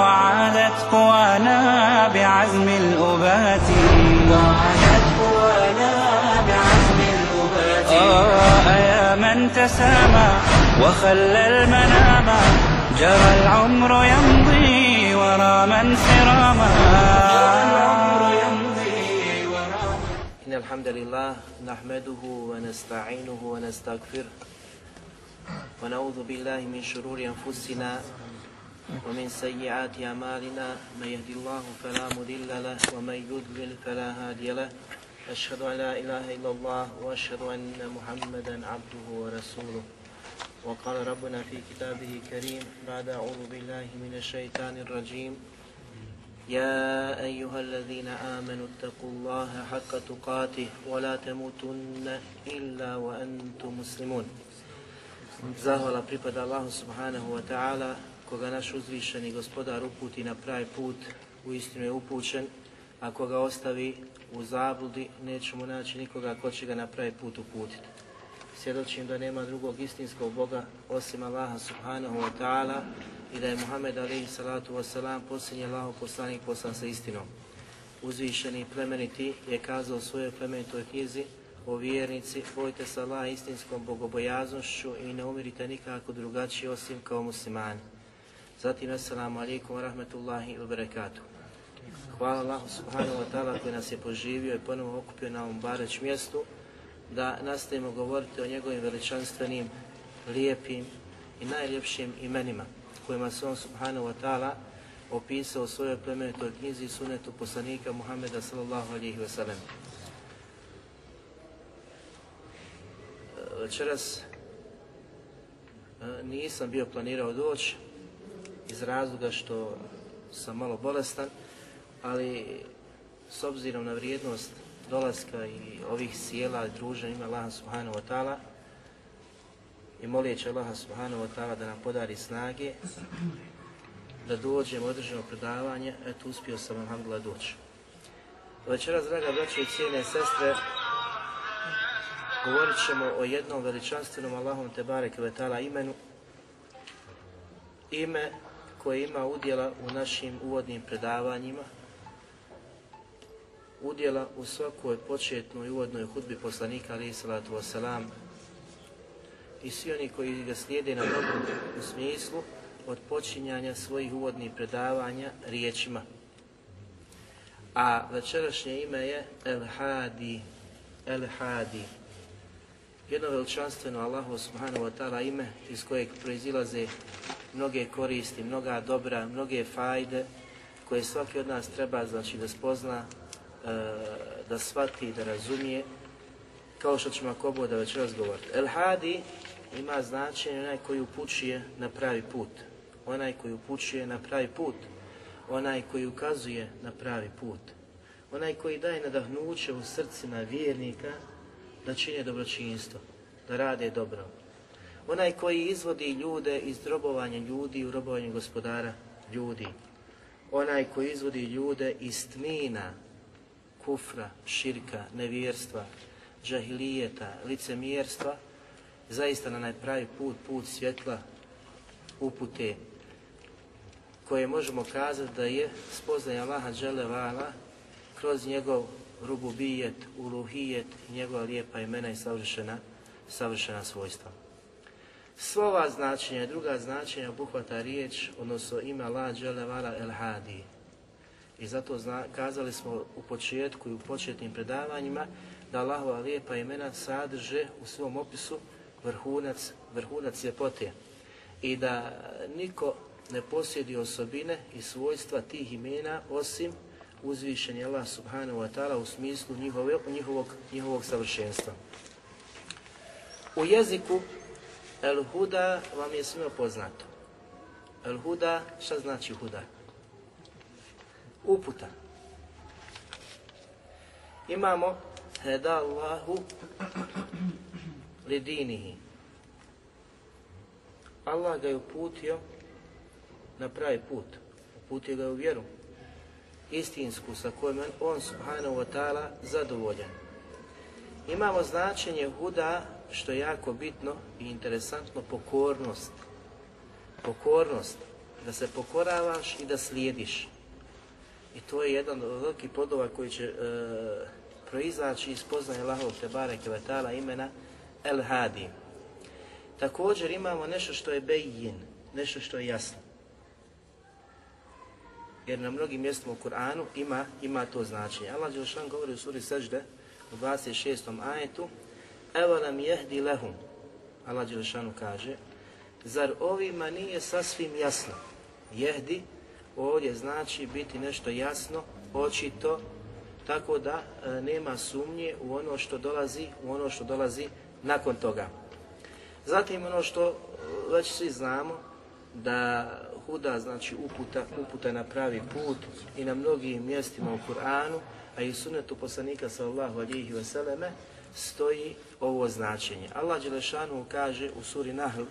وعادت قوانا بعزم الأبات وعادت قوانا بعزم الأبات. آه يا من تسامى وخلى المنام. جرى العمر يمضي ورا من سراما. إن الحمد لله نحمده ونستعينه ونستغفره ونعوذ بالله من شرور أنفسنا ومن سيئات أعمالنا من يهدي الله فلا مضل له ومن يضلل فلا هادي له. أشهد أن لا إله إلا الله وأشهد أن محمدا عبده ورسوله. وقال ربنا في كتابه الكريم بعد أعوذ بالله من الشيطان الرجيم. يا أيها الذين آمنوا اتقوا الله حق تقاته ولا تموتن إلا وأنتم مسلمون. Zahvala pripada Allahu subhanahu wa ta'ala, koga naš uzvišeni gospodar uputi na pravi put, u istinu je upućen, a koga ostavi u zabludi, nećemo naći nikoga ko će ga na pravi put uputiti. Svjedočim da nema drugog istinskog Boga osim Allaha subhanahu wa ta'ala i da je Muhammed alaihi salatu wasalam posljednji Allahov poslanik poslan sa istinom. Uzvišeni plemeniti je kazao u svojoj plemenitoj knjizi o vjernici, bojte se Allah istinskom bogobojaznošću i ne umirite nikako drugačije osim kao muslimani. Zatim, assalamu alaikum wa rahmetullahi wa barakatuh. Hvala Allahu subhanahu wa ta'ala koji nas je poživio i ponovo okupio na ovom bareć mjestu da nastavimo govoriti o njegovim veličanstvenim, lijepim i najljepšim imenima kojima se on subhanahu wa ta'ala opisao u svojoj plemenitoj knjizi sunetu poslanika Muhammeda sallallahu alihi wa. Večeras e, nisam bio planirao doći iz razloga što sam malo bolestan, ali s obzirom na vrijednost dolaska i ovih sjela i druženja ima Allaha subhanahu wa ta'ala i molijeći Allaha subhanahu wa ta'ala da nam podari snage da dođemo održeno predavanje, eto uspio sam alhamdulillah doći. Večeras, draga braće i cijene sestre, govorit ćemo o jednom veličanstvenom Allahom te bareke ve ta'ala imenu, ime koje ima udjela u našim uvodnim predavanjima, udjela u svakoj početnoj uvodnoj hudbi poslanika alaih salatu wasalam i svi oni koji ga slijede na dobrom u smislu od počinjanja svojih uvodnih predavanja riječima. A večerašnje ime je El Hadi, El Hadi, jedno veličanstveno Allahu subhanahu wa ta'ala ime iz kojeg proizilaze mnoge koristi, mnoga dobra, mnoge fajde koje svaki od nas treba znači da spozna, da shvati, da razumije, kao što ćemo ako da već razgovoriti. El Hadi ima značenje onaj koji upućuje na pravi put, onaj koji upućuje na pravi put, onaj koji ukazuje na pravi put, onaj koji daje nadahnuće u srcima vjernika da čine dobročinstvo, da rade dobro. Onaj koji izvodi ljude iz robovanja ljudi u robovanje gospodara ljudi. Onaj koji izvodi ljude iz tmina, kufra, širka, nevjerstva, džahilijeta, licemjerstva, zaista na najpravi put, put svjetla, upute, koje možemo kazati da je spoznaje Allaha Đelevala kroz njegov rububijet, uluhijet, njegova lijepa imena i savršena, savršena svojstva. Sva ova značenja i druga značenja obuhvata riječ, odnosno ime Allah Đelevala El Hadi. I zato zna, kazali smo u početku i u početnim predavanjima da Allahova lijepa imena sadrže u svom opisu vrhunac, vrhunac ljepote i da niko ne posjedi osobine i svojstva tih imena osim uzvišenja Allah subhanahu wa ta'ala u smislu njihove, njihovog, njihovog savršenstva. U jeziku El Huda vam je svima poznato. El Huda, šta znači Huda? uputa. Imamo heda Allahu lidinihi. Allah ga je uputio na pravi put. Uputio ga u vjeru. Istinsku sa kojom je on subhanahu wa ta'ala zadovoljan. Imamo značenje huda što je jako bitno i interesantno pokornost. Pokornost. Da se pokoravaš i da slijediš. I to je jedan od velikih plodova koji će e, proizaći iz poznanja Allahovog Tebare Kvetala imena El Hadi. Također imamo nešto što je bejin, nešto što je jasno. Jer na mnogim mjestima u Kur'anu ima, ima to značenje. Allah Đelšan govori u suri Sežde u 26. ajetu Evo nam jehdi lehum. Allah Đelšanu kaže Zar ovima nije sasvim jasno? Jehdi ovdje znači biti nešto jasno, očito, tako da e, nema sumnje u ono što dolazi, u ono što dolazi nakon toga. Zatim ono što e, već svi znamo, da huda znači uputa, uputa na pravi put i na mnogim mjestima u Kur'anu, a i sunetu poslanika sallahu alihi vseleme, stoji ovo značenje. Allah Đelešanu kaže u suri Nahl,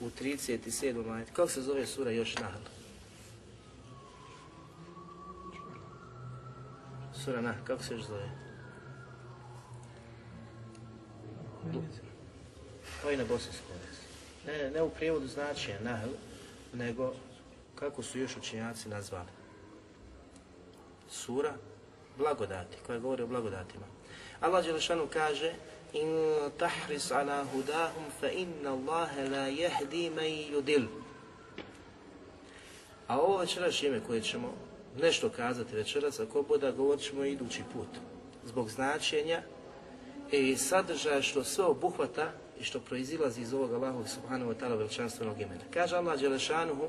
u 37. ajet. Kako se zove sura još Nahl? Sura Nahl, kako se još zove? To je na bosanskom ne, ne, ne u prijevodu znači Nahl, nego kako su još učenjaci nazvali. Sura blagodati, koja govori o blagodatima. Allah Đelešanu kaže In tahris ala hudahum fa inna Allahe la jehdi man yudil. A ovo večeras ime koje ćemo nešto kazati večeras, ako boda govorit ćemo idući put. Zbog značenja i sadržaja što sve obuhvata i što proizilazi iz ovog Allahovog subhanahu wa ta'ala veličanstvenog imena. Kaže Allah Đelešanuhu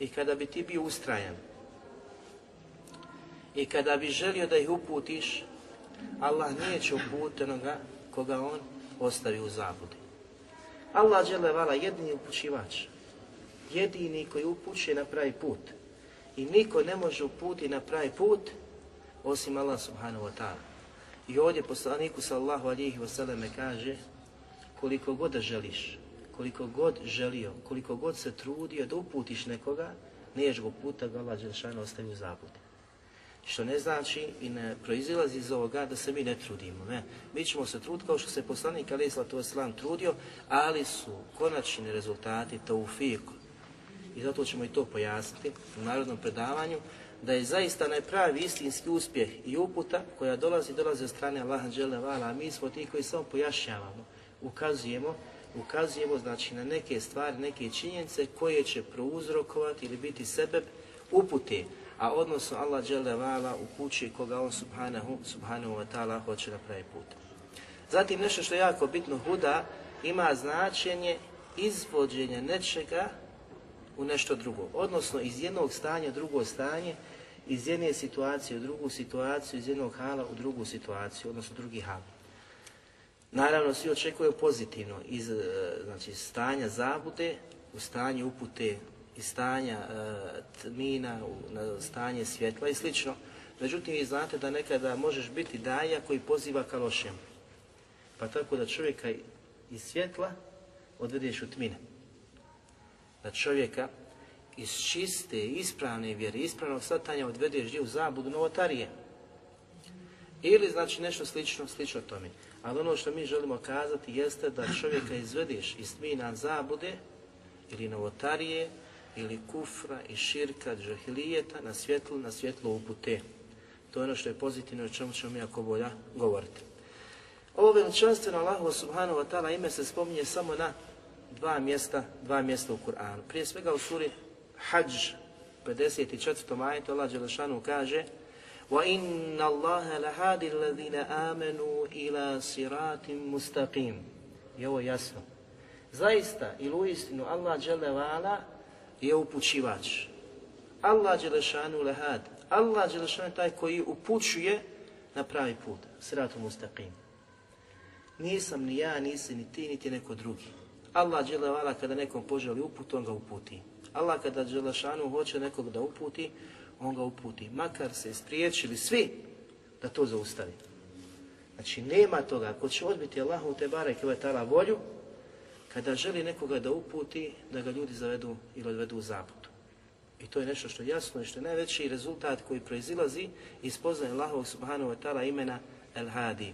i kada bi ti bio ustrajan i kada bi želio da ih uputiš, Allah neće uputiti onoga koga on ostavi u zabudi. Allah vala jedini upućivač, jedini koji upućuje na pravi put. I niko ne može uputiti na pravi put osim Allah subhanahu wa ta'ala. I ovdje poslaniku sallahu alihi wasallam kaže koliko god da želiš, koliko god želio, koliko god se trudio da uputiš nekoga, niješ go puta ga Allah Đelšanu ostavi u zabudi. Što ne znači i ne proizilazi iz ovoga da se mi ne trudimo. Ne. Mi ćemo se truditi kao što se poslanik Ali Islatu Islam trudio, ali su konačni rezultati fiku. I zato ćemo i to pojasniti u narodnom predavanju, da je zaista najpravi istinski uspjeh i uputa koja dolazi, dolazi od strane Allaha Đelevala, a mi smo ti koji samo pojašnjavamo ukazujemo, ukazujemo znači na neke stvari, neke činjenice koje će prouzrokovati ili biti sebe upute, a odnosno Allah dželle vala upući koga on subhanahu, subhanahu wa ta'ala hoće na pravi put. Zatim nešto što je jako bitno, huda ima značenje izvođenja nečega u nešto drugo, odnosno iz jednog stanja u drugo stanje, iz jedne situacije u drugu situaciju, iz jednog hala u drugu situaciju, odnosno drugi hal. Naravno, svi očekuju pozitivno iz e, znači, stanja zabude u stanje upute iz stanja e, tmina u na stanje svjetla i slično. Međutim, vi znate da nekada možeš biti daja koji poziva ka lošem. Pa tako da čovjeka iz svjetla odvedeš u tmine. Da čovjeka iz čiste, ispravne vjere, ispravnog satanja odvedeš gdje u zabudu novotarije. Ili znači nešto slično, slično tome. Ali ono što mi želimo kazati jeste da čovjeka izvedeš iz tmina zabude ili novotarije ili kufra i širka, džahilijeta na svjetlu, na svjetlo upute. To je ono što je pozitivno o čemu ćemo mi ako bolja govoriti. Ovo veličanstveno Allahu subhanahu wa ta'ala ime se spominje samo na dva mjesta, dva mjesta u Kur'anu. Prije svega u suri Hajj 54. ajetu Allah Đelešanu kaže وَإِنَّ اللَّهَ لَهَادِ الَّذِينَ آمَنُوا إِلَى صِرَاطٍ مُسْتَقِيمٍ I ovo je jasno. Zaista ili u istinu Allah dželevala je upućivač. Allah dželešanu lehad. Allah dželešanu je taj koji upućuje na pravi put. Siratu mustaqim. Nisam ni ja, nisi ni ti, niti neko drugi. Allah dželevala kada nekom poželi uput, on ga uputi. Allah kada Đelešanu hoće nekog da uputi, on ga uputi. Makar se spriječili svi da to zaustavi. Znači nema toga, ako će odbiti Allahu te barek i volju, kada želi nekoga da uputi, da ga ljudi zavedu ili odvedu u zabudu. I to je nešto što je jasno i što je najveći rezultat koji proizilazi iz poznaje Allahovog subhanahu wa ta'ala imena El Hadi.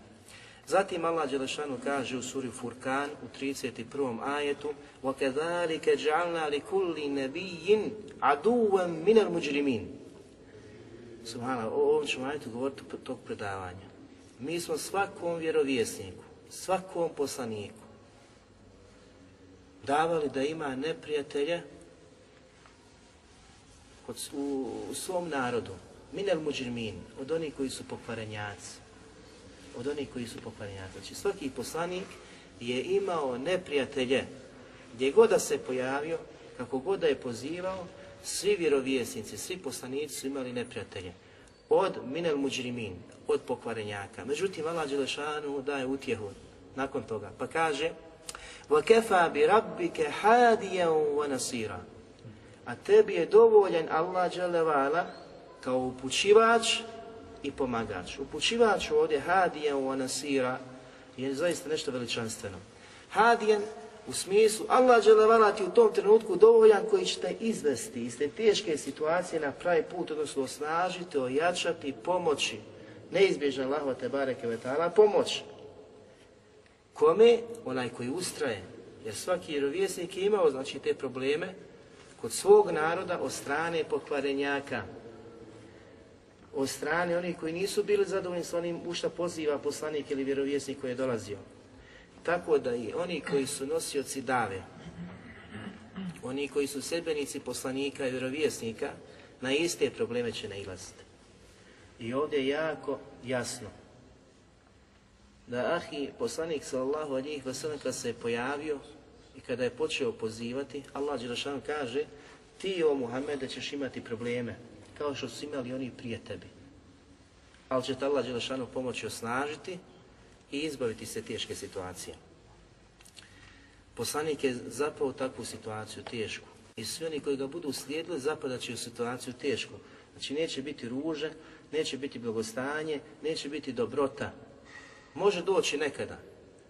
Zatim Allah Đelešanu kaže u suri Furkan u 31. ajetu وَكَذَلِكَ جَعَلْنَا لِكُلِّ نَبِيٍّ عَدُوًا مِنَ الْمُجْرِمِينَ Subhanallah, o ovom ćemo ajetu govoriti tog predavanja. Mi smo svakom vjerovjesniku, svakom poslaniku davali da ima neprijatelje u, svom narodu. Minel muđirmin, od onih koji su pokvarenjaci. Od onih koji su pokvarenjaci. Znači svaki poslanik je imao neprijatelje. Gdje god da se pojavio, kako god da je pozivao, svi vjerovjesnici, svi poslanici su imali neprijatelje. Od minel muđrimin, od pokvarenjaka. Međutim, Allah Đelešanu daje utjehu nakon toga. Pa kaže, وَكَفَا بِرَبِّكَ حَادِيًا وَنَصِيرًا A tebi je dovoljen Allah dželevala kao upućivač i pomagač. Upućivač ovdje hadijan u anasira je zaista nešto veličanstveno. Hadijan u smislu Allah dželevala ti u tom trenutku dovoljan koji će te izvesti iz te teške situacije na pravi put, odnosno osnažiti, ojačati, pomoći. Neizbježna Allahova te bareke vetala, pomoć. Kome? Onaj koji ustraje. Jer svaki vjerovjesnik je imao znači, te probleme kod svog naroda od strane pokvarenjaka. Od strane onih koji nisu bili zadovoljni s onim u što poziva poslanik ili vjerovjesnik koji je dolazio. Tako da i oni koji su nosioci dave, oni koji su sebenici poslanika i vjerovjesnika, na iste probleme će nailaziti. I ovdje je jako jasno da ahi poslanik sallallahu alihi wasallam kad se je pojavio i kada je počeo pozivati, Allah Đelešan kaže ti o Muhammede ćeš imati probleme kao što su imali oni prije tebi. Ali će te Allah Đelešanu pomoći osnažiti i izbaviti se teške situacije. Poslanik je zapao u takvu situaciju tešku. I svi oni koji ga budu slijedili zapadat će u situaciju tešku. Znači neće biti ruže, neće biti blagostanje, neće biti dobrota, Može doći nekada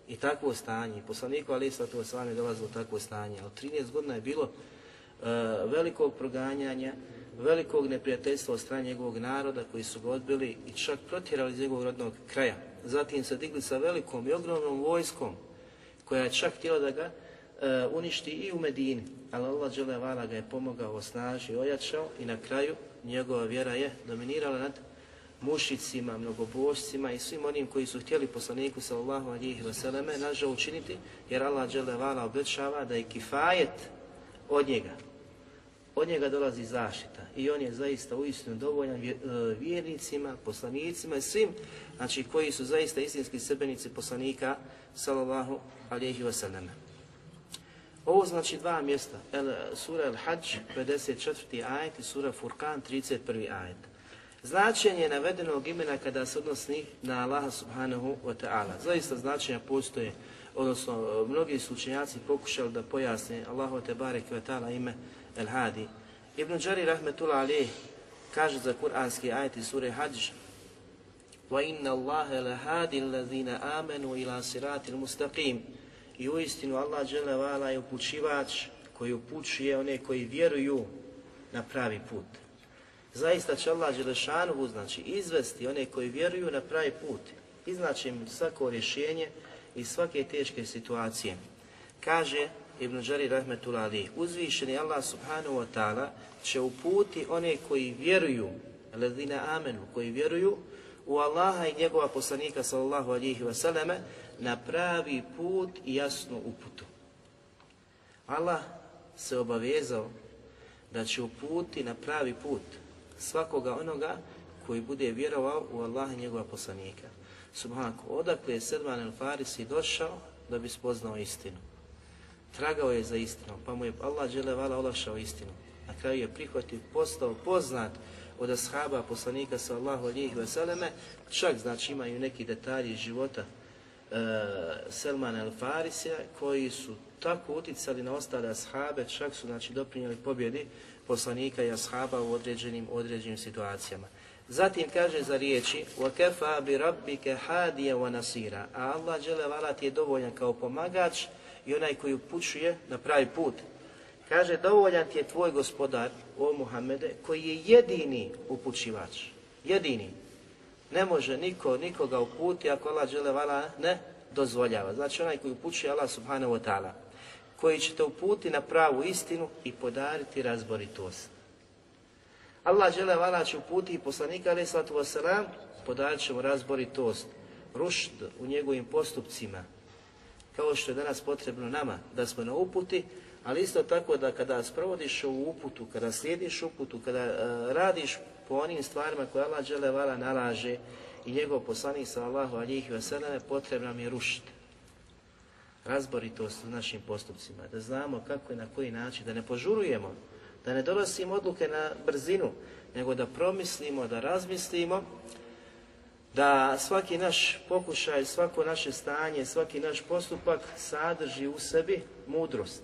i takvo stanje. Poslaniku Ali Islatu Oslam je dolazilo takvo stanje. Od 13 godina je bilo e, velikog proganjanja, velikog neprijateljstva od strane njegovog naroda koji su ga odbili i čak protjerali iz njegovog rodnog kraja. Zatim se digli sa velikom i ogromnom vojskom koja je čak htjela da ga e, uništi i u Medini. Ali Allah Vala ga je pomogao, osnažio, ojačao i na kraju njegova vjera je dominirala nad mušicima, mnogobožcima i svim onim koji su htjeli poslaniku sallallahu alihi vseleme nažal učiniti, jer Allah vala obećava da je kifajet od njega. Od njega dolazi zaštita i on je zaista uistinu dovoljan e, vjernicima, poslanicima i svim znači, koji su zaista istinski sebenici poslanika sallallahu alihi vseleme. Ovo znači dva mjesta, el, sura Al-Hajj 54. ajet i sura Furkan 31. ajet. Značenje navedenog imena kada se odnosi na Allaha subhanahu wa ta'ala. Zaista značenja postoje, odnosno mnogi slučenjaci pokušali da pojasne Allahu te barek wa ta'ala ime El Hadi. Ibn Đari rahmetullah alih kaže za kuranski ajet iz sure Hajj وَإِنَّ اللَّهَ لَهَادِ الَّذِينَ آمَنُوا إِلَى صِرَاتِ الْمُسْتَقِيمِ I uistinu Allah dželle je upućivač koji upućuje one koji vjeruju na pravi put. Zaista će Allah Đelešanuhu znači izvesti one koji vjeruju na pravi put, iznaći im svako rješenje i svake teške situacije. Kaže Ibn Đari Rahmetullah Ali, uzvišeni Allah subhanahu wa ta'ala će uputi one koji vjeruju, ledina amenu, koji vjeruju u Allaha i njegova poslanika sallallahu alihi wasallame na pravi put i jasnu uputu. Allah se obavezao da će uputi na pravi put, svakoga onoga koji bude vjerovao u Allaha i njegova poslanika. Subhanako, odakle je Sedman el Farisi došao da bi spoznao istinu Tragao je za istinom, pa mu je Allah vala olakšao istinu. Na kraju je prihvatio, postao poznat od ashaba poslanika sallahu alihi vseleme, čak znači imaju neki detalji života Selmana el Farisija koji su tako uticali na ostale ashabe, čak su znači doprinijeli pobjedi poslanika i ashaba u određenim određenim situacijama. Zatim kaže za riječi وَكَفَا بِرَبِّكَ هَادِيَ وَنَسِيرًا A Allah dželle ti je dovoljan kao pomagač i onaj koji upućuje na pravi put. Kaže, dovoljan ti je tvoj gospodar, o Muhammede, koji je jedini upućivač. Jedini. Ne može niko nikoga uputi ako Allah dželevala ne dozvoljava. Znači onaj koji upućuje Allah subhanahu wa ta'ala, koji će te uputi na pravu istinu i podariti razboritost. Allah dželevala će uputi i poslanika alaih sallatu wasalam, podarit će mu razboritost, rušt u njegovim postupcima, kao što je danas potrebno nama, da smo na uputi, ali isto tako da kada sprovodiš ovu uputu, kada slijediš uputu, kada uh, radiš po onim stvarima koje Allah džele vala nalaže i njegov poslanik sallallahu alihi wasallam potrebno nam je rušiti. Razboritost u našim postupcima, da znamo kako i na koji način, da ne požurujemo, da ne donosimo odluke na brzinu, nego da promislimo, da razmislimo, da svaki naš pokušaj, svako naše stanje, svaki naš postupak sadrži u sebi mudrost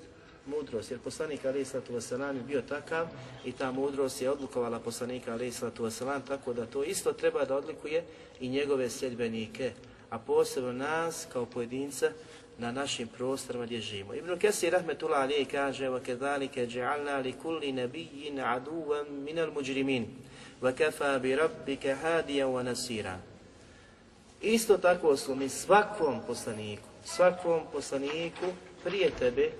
mudrost, jer poslanik alaih sallatu wasalam je bio takav i ta mudrost je odlukovala poslanika alaih sallatu wasalam, tako da to isto treba da odlikuje i njegove sedbenike, a posebno nas kao pojedinca na našim prostorima gdje živimo. Ibn Kesir rahmetullah alaih kaže وَكَذَلِكَ جَعَلْنَا لِكُلِّ نَبِيِّنْ عَدُوًا مِنَ الْمُجْرِمِينَ وَكَفَى بِرَبِّكَ هَادِيًا وَنَسِيرًا Isto tako su mi svakom poslaniku, svakom poslaniku prije tebe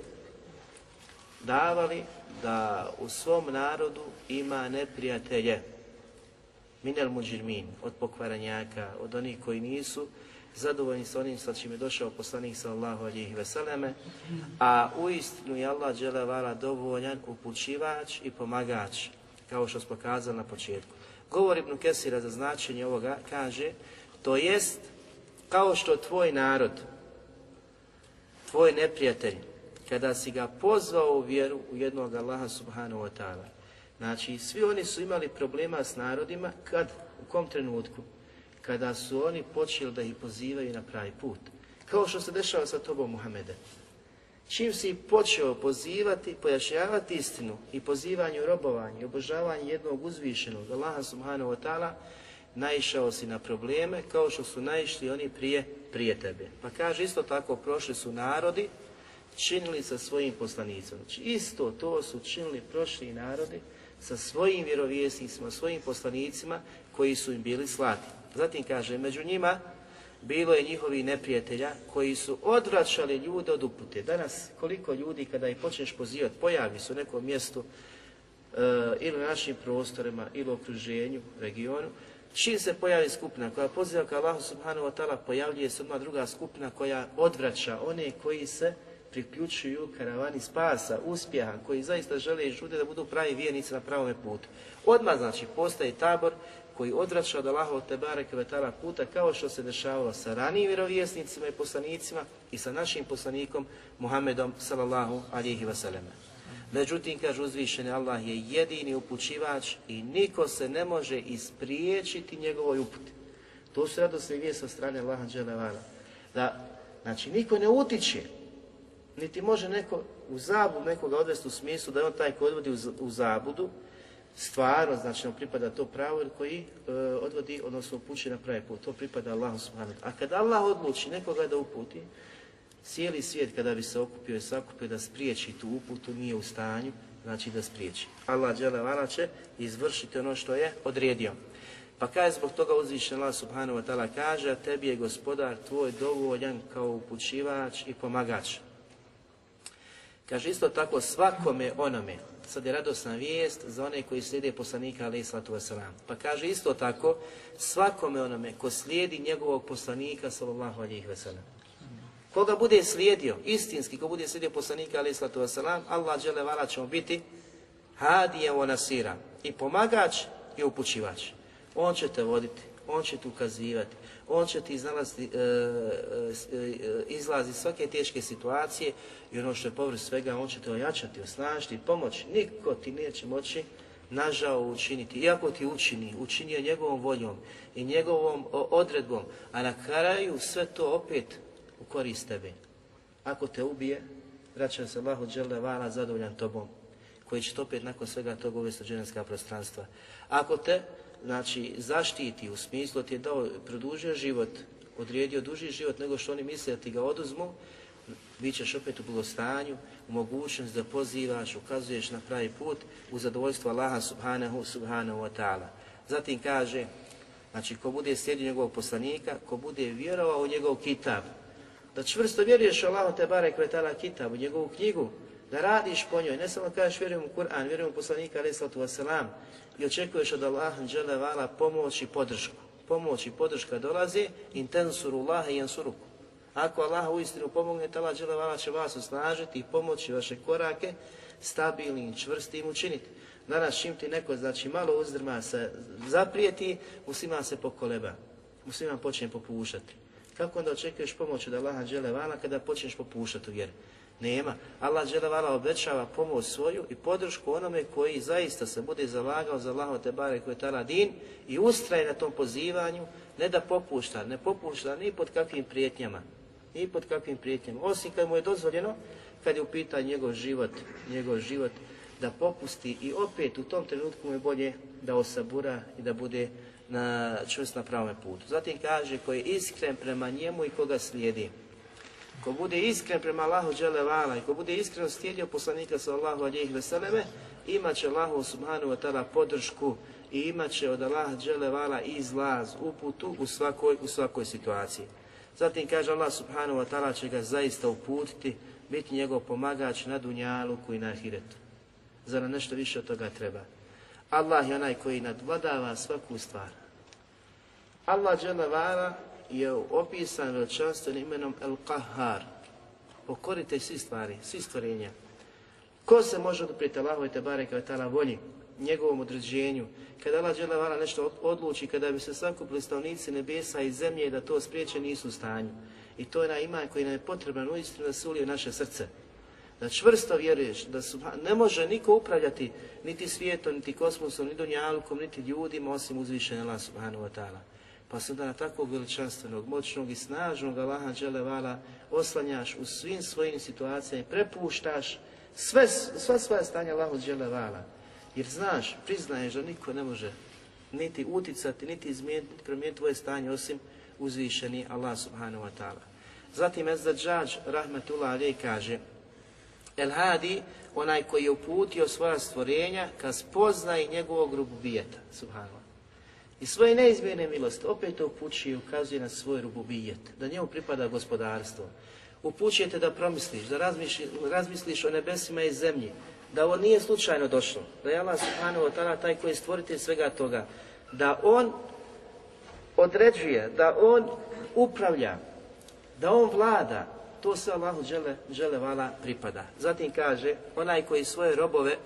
davali da u svom narodu ima neprijatelje. Minel muđirmin, od pokvaranjaka, od onih koji nisu zadovoljni sa onim sa čim je došao poslanik sallahu alihi veseleme, a u istinu je Allah dželevala dovoljan upućivač i pomagač, kao što smo kazali na početku. Govor Ibn Kesira za značenje ovoga kaže, to jest kao što tvoj narod, tvoj neprijatelj, kada si ga pozvao u vjeru u jednog Allaha subhanahu wa ta'ala. Znači, svi oni su imali problema s narodima kad, u kom trenutku? Kada su oni počeli da ih pozivaju na pravi put. Kao što se dešava sa tobom Muhammede. Čim si počeo pozivati, pojašnjavati istinu i pozivanje robovanje i obožavanje jednog uzvišenog Allaha subhanahu wa ta'ala, naišao si na probleme kao što su naišli oni prije, prije tebe. Pa kaže isto tako, prošli su narodi činili sa svojim poslanicima. Znači isto to su činili prošli narodi sa svojim vjerovjesnicima, svojim poslanicima koji su im bili slati. Zatim kaže, među njima bilo je njihovi neprijatelja koji su odvraćali ljude od upute. Danas koliko ljudi kada ih počneš pozivati, pojavi se u nekom mjestu e, ili na našim prostorima ili u okruženju, regionu, čim se pojavi skupina koja poziva ka Allahu subhanahu wa ta'ala, pojavljuje se odmah druga skupina koja odvraća one koji se priključuju karavani spasa, uspjeha, koji zaista žele i žude da budu pravi vjernici na pravome putu. Odmah znači postaje tabor koji odvraća od Allaha od Tebare Kvetala puta kao što se dešavalo sa ranijim vjerovjesnicima i poslanicima i sa našim poslanikom Muhammedom sallallahu alihi wasallam. Međutim, kaže uzvišeni Allah je jedini upućivač i niko se ne može ispriječiti njegovoj uputi. To su radosne vije sa strane Allaha Đelevana. Da, znači, niko ne utiče, niti može neko u zabudu nekoga odvesti u smislu da je on taj koji odvodi u zabudu, stvarno, znači on pripada to pravo koji e, odvodi, odnosno upući na pravi put. To pripada Allahu subhanahu A kada Allah odluči nekoga da uputi, cijeli svijet kada bi se okupio i sakupio da spriječi tu uputu, nije u stanju, znači da spriječi. Allah džele će izvršiti ono što je odredio. Pa kaže zbog toga uzvišen Allah subhanahu wa ta'ala kaže, a tebi je gospodar tvoj dovoljan kao upućivač i pomagač. Kaže isto tako svakome onome, sad je radosna vijest za one koji slijede poslanika alaih sallatu wasalam. Pa kaže isto tako svakome onome ko slijedi njegovog poslanika sallallahu alaihi wasalam. Koga bude slijedio, istinski, ko bude slijedio poslanika alaih sallatu wasalam, Allah žele vala ćemo biti hadijem o nasira i pomagač i upućivač. On će te voditi, on će te ukazivati, on će ti iznalaziti, e, e, e, izlazi svake teške situacije i ono što je povrh svega, on će te ojačati, osnažiti, pomoći. Niko ti neće moći nažao učiniti. Iako ti učini, učinio njegovom voljom i njegovom odredbom, a na kraju sve to opet u korist tebe. Ako te ubije, vraća se Allahu dželle vala zadovoljan tobom, koji će to opet nakon svega toga uvesti u dženevska prostranstva. Ako te, znači, zaštiti u smislu ti je dao, produžio život, odredio duži život nego što oni misle da ti ga oduzmu, bit ćeš opet u blagostanju, u mogućnost da pozivaš, ukazuješ na pravi put u zadovoljstvo Allaha subhanahu subhanahu wa ta'ala. Zatim kaže, znači ko bude slijedio njegovog poslanika, ko bude vjerovao u njegov kitab, da čvrsto vjeruješ Allahu te barek ve ta'ala kitab, u njegovu knjigu, da radiš po njoj, ne samo kažeš vjerujem u Kur'an, vjerujem u poslanika alaih sallatu wasalam i očekuješ od Allaha džele vala pomoć i podršku. Pomoć i podrška dolazi, intensuru Allaha i. Ako Allah u istinu pomogne, Allah dželevala će vas osnažiti i pomoći vaše korake stabilnim, čvrstim učiniti. Danas čim ti neko, znači malo uzdrma se zaprijeti, muslima se pokoleba. Muslima počne popušati. Kako onda očekuješ pomoć od Allaha dželevala kada počneš popušati u vjeru? Nema. Allah dželevala obećava pomoć svoju i podršku onome koji zaista se bude zalagao za Allaho te bare koji je tala din i ustraje na tom pozivanju, ne da popušta, ne popušta ni pod kakvim prijetnjama, ni pod kakvim prijetnjama. Osim kad mu je dozvoljeno, kad je u njegov život, njegov život, da popusti i opet u tom trenutku mu je bolje da osabura i da bude na čvrst na pravome putu. Zatim kaže koji je iskren prema njemu i koga slijedi. Ko bude iskren prema Allahu dželevala i ko bude iskreno slijedio poslanika sallahu alijih veseleme, imat će Allahu subhanahu wa ta'ala podršku i imat će od Allaha dželevala izlaz, uputu u svakoj, u svakoj situaciji. Zatim kaže Allah subhanahu wa ta'ala će ga zaista uputiti, biti njegov pomagač na dunjaluku i na ahiretu. Zar nešto više od toga treba? Allah je onaj koji nadvladava svaku stvar. Allah dželevala je opisan veličanstvenim imenom El Qahar. Pokorite svi stvari, svi stvorenja. Ko se može oduprijeti Allahu i Tebare kao tala volji, njegovom određenju, kada Allah dželevala nešto odluči, kada bi se sakupili stavnici nebesa i zemlje da to spriječe nisu u stanju. I to je na iman koji nam je potreban uistinu da se ulije naše srce. Da čvrsto vjeruješ, da su, ne može niko upravljati niti svijetom, niti kosmosom, ni dunjalkom, niti ljudima, osim uzvišenja Allah subhanahu wa ta'ala. Pa se na takvog veličanstvenog, moćnog i snažnog Allaha dželevala oslanjaš u svim svojim situacijama i prepuštaš sve, sva svoja stanja Allahu dželevala. Jer znaš, priznaješ da niko ne može niti uticati, niti izmijeniti, niti promijeniti tvoje stanje osim uzvišeni Allah subhanahu wa ta'ala. Zatim Ezdađađ rahmetullah alijeh kaže El Hadi, onaj koji je uputio svoja stvorenja, kad spozna i njegovog rububijeta, subhanallah. I svoje neizmjerne milosti opet to upućuje i ukazuje na svoj rububijet, da njemu pripada gospodarstvo. Upućujete da promisliš, da razmisliš, razmisliš o nebesima i zemlji, da ovo nije slučajno došlo, da je Allah subhanahu wa ta'ala taj koji je stvoritelj svega toga, da on određuje, da on upravlja, da on vlada, to se Allahu džele, džele vala pripada. Zatim kaže, onaj koji svoje robove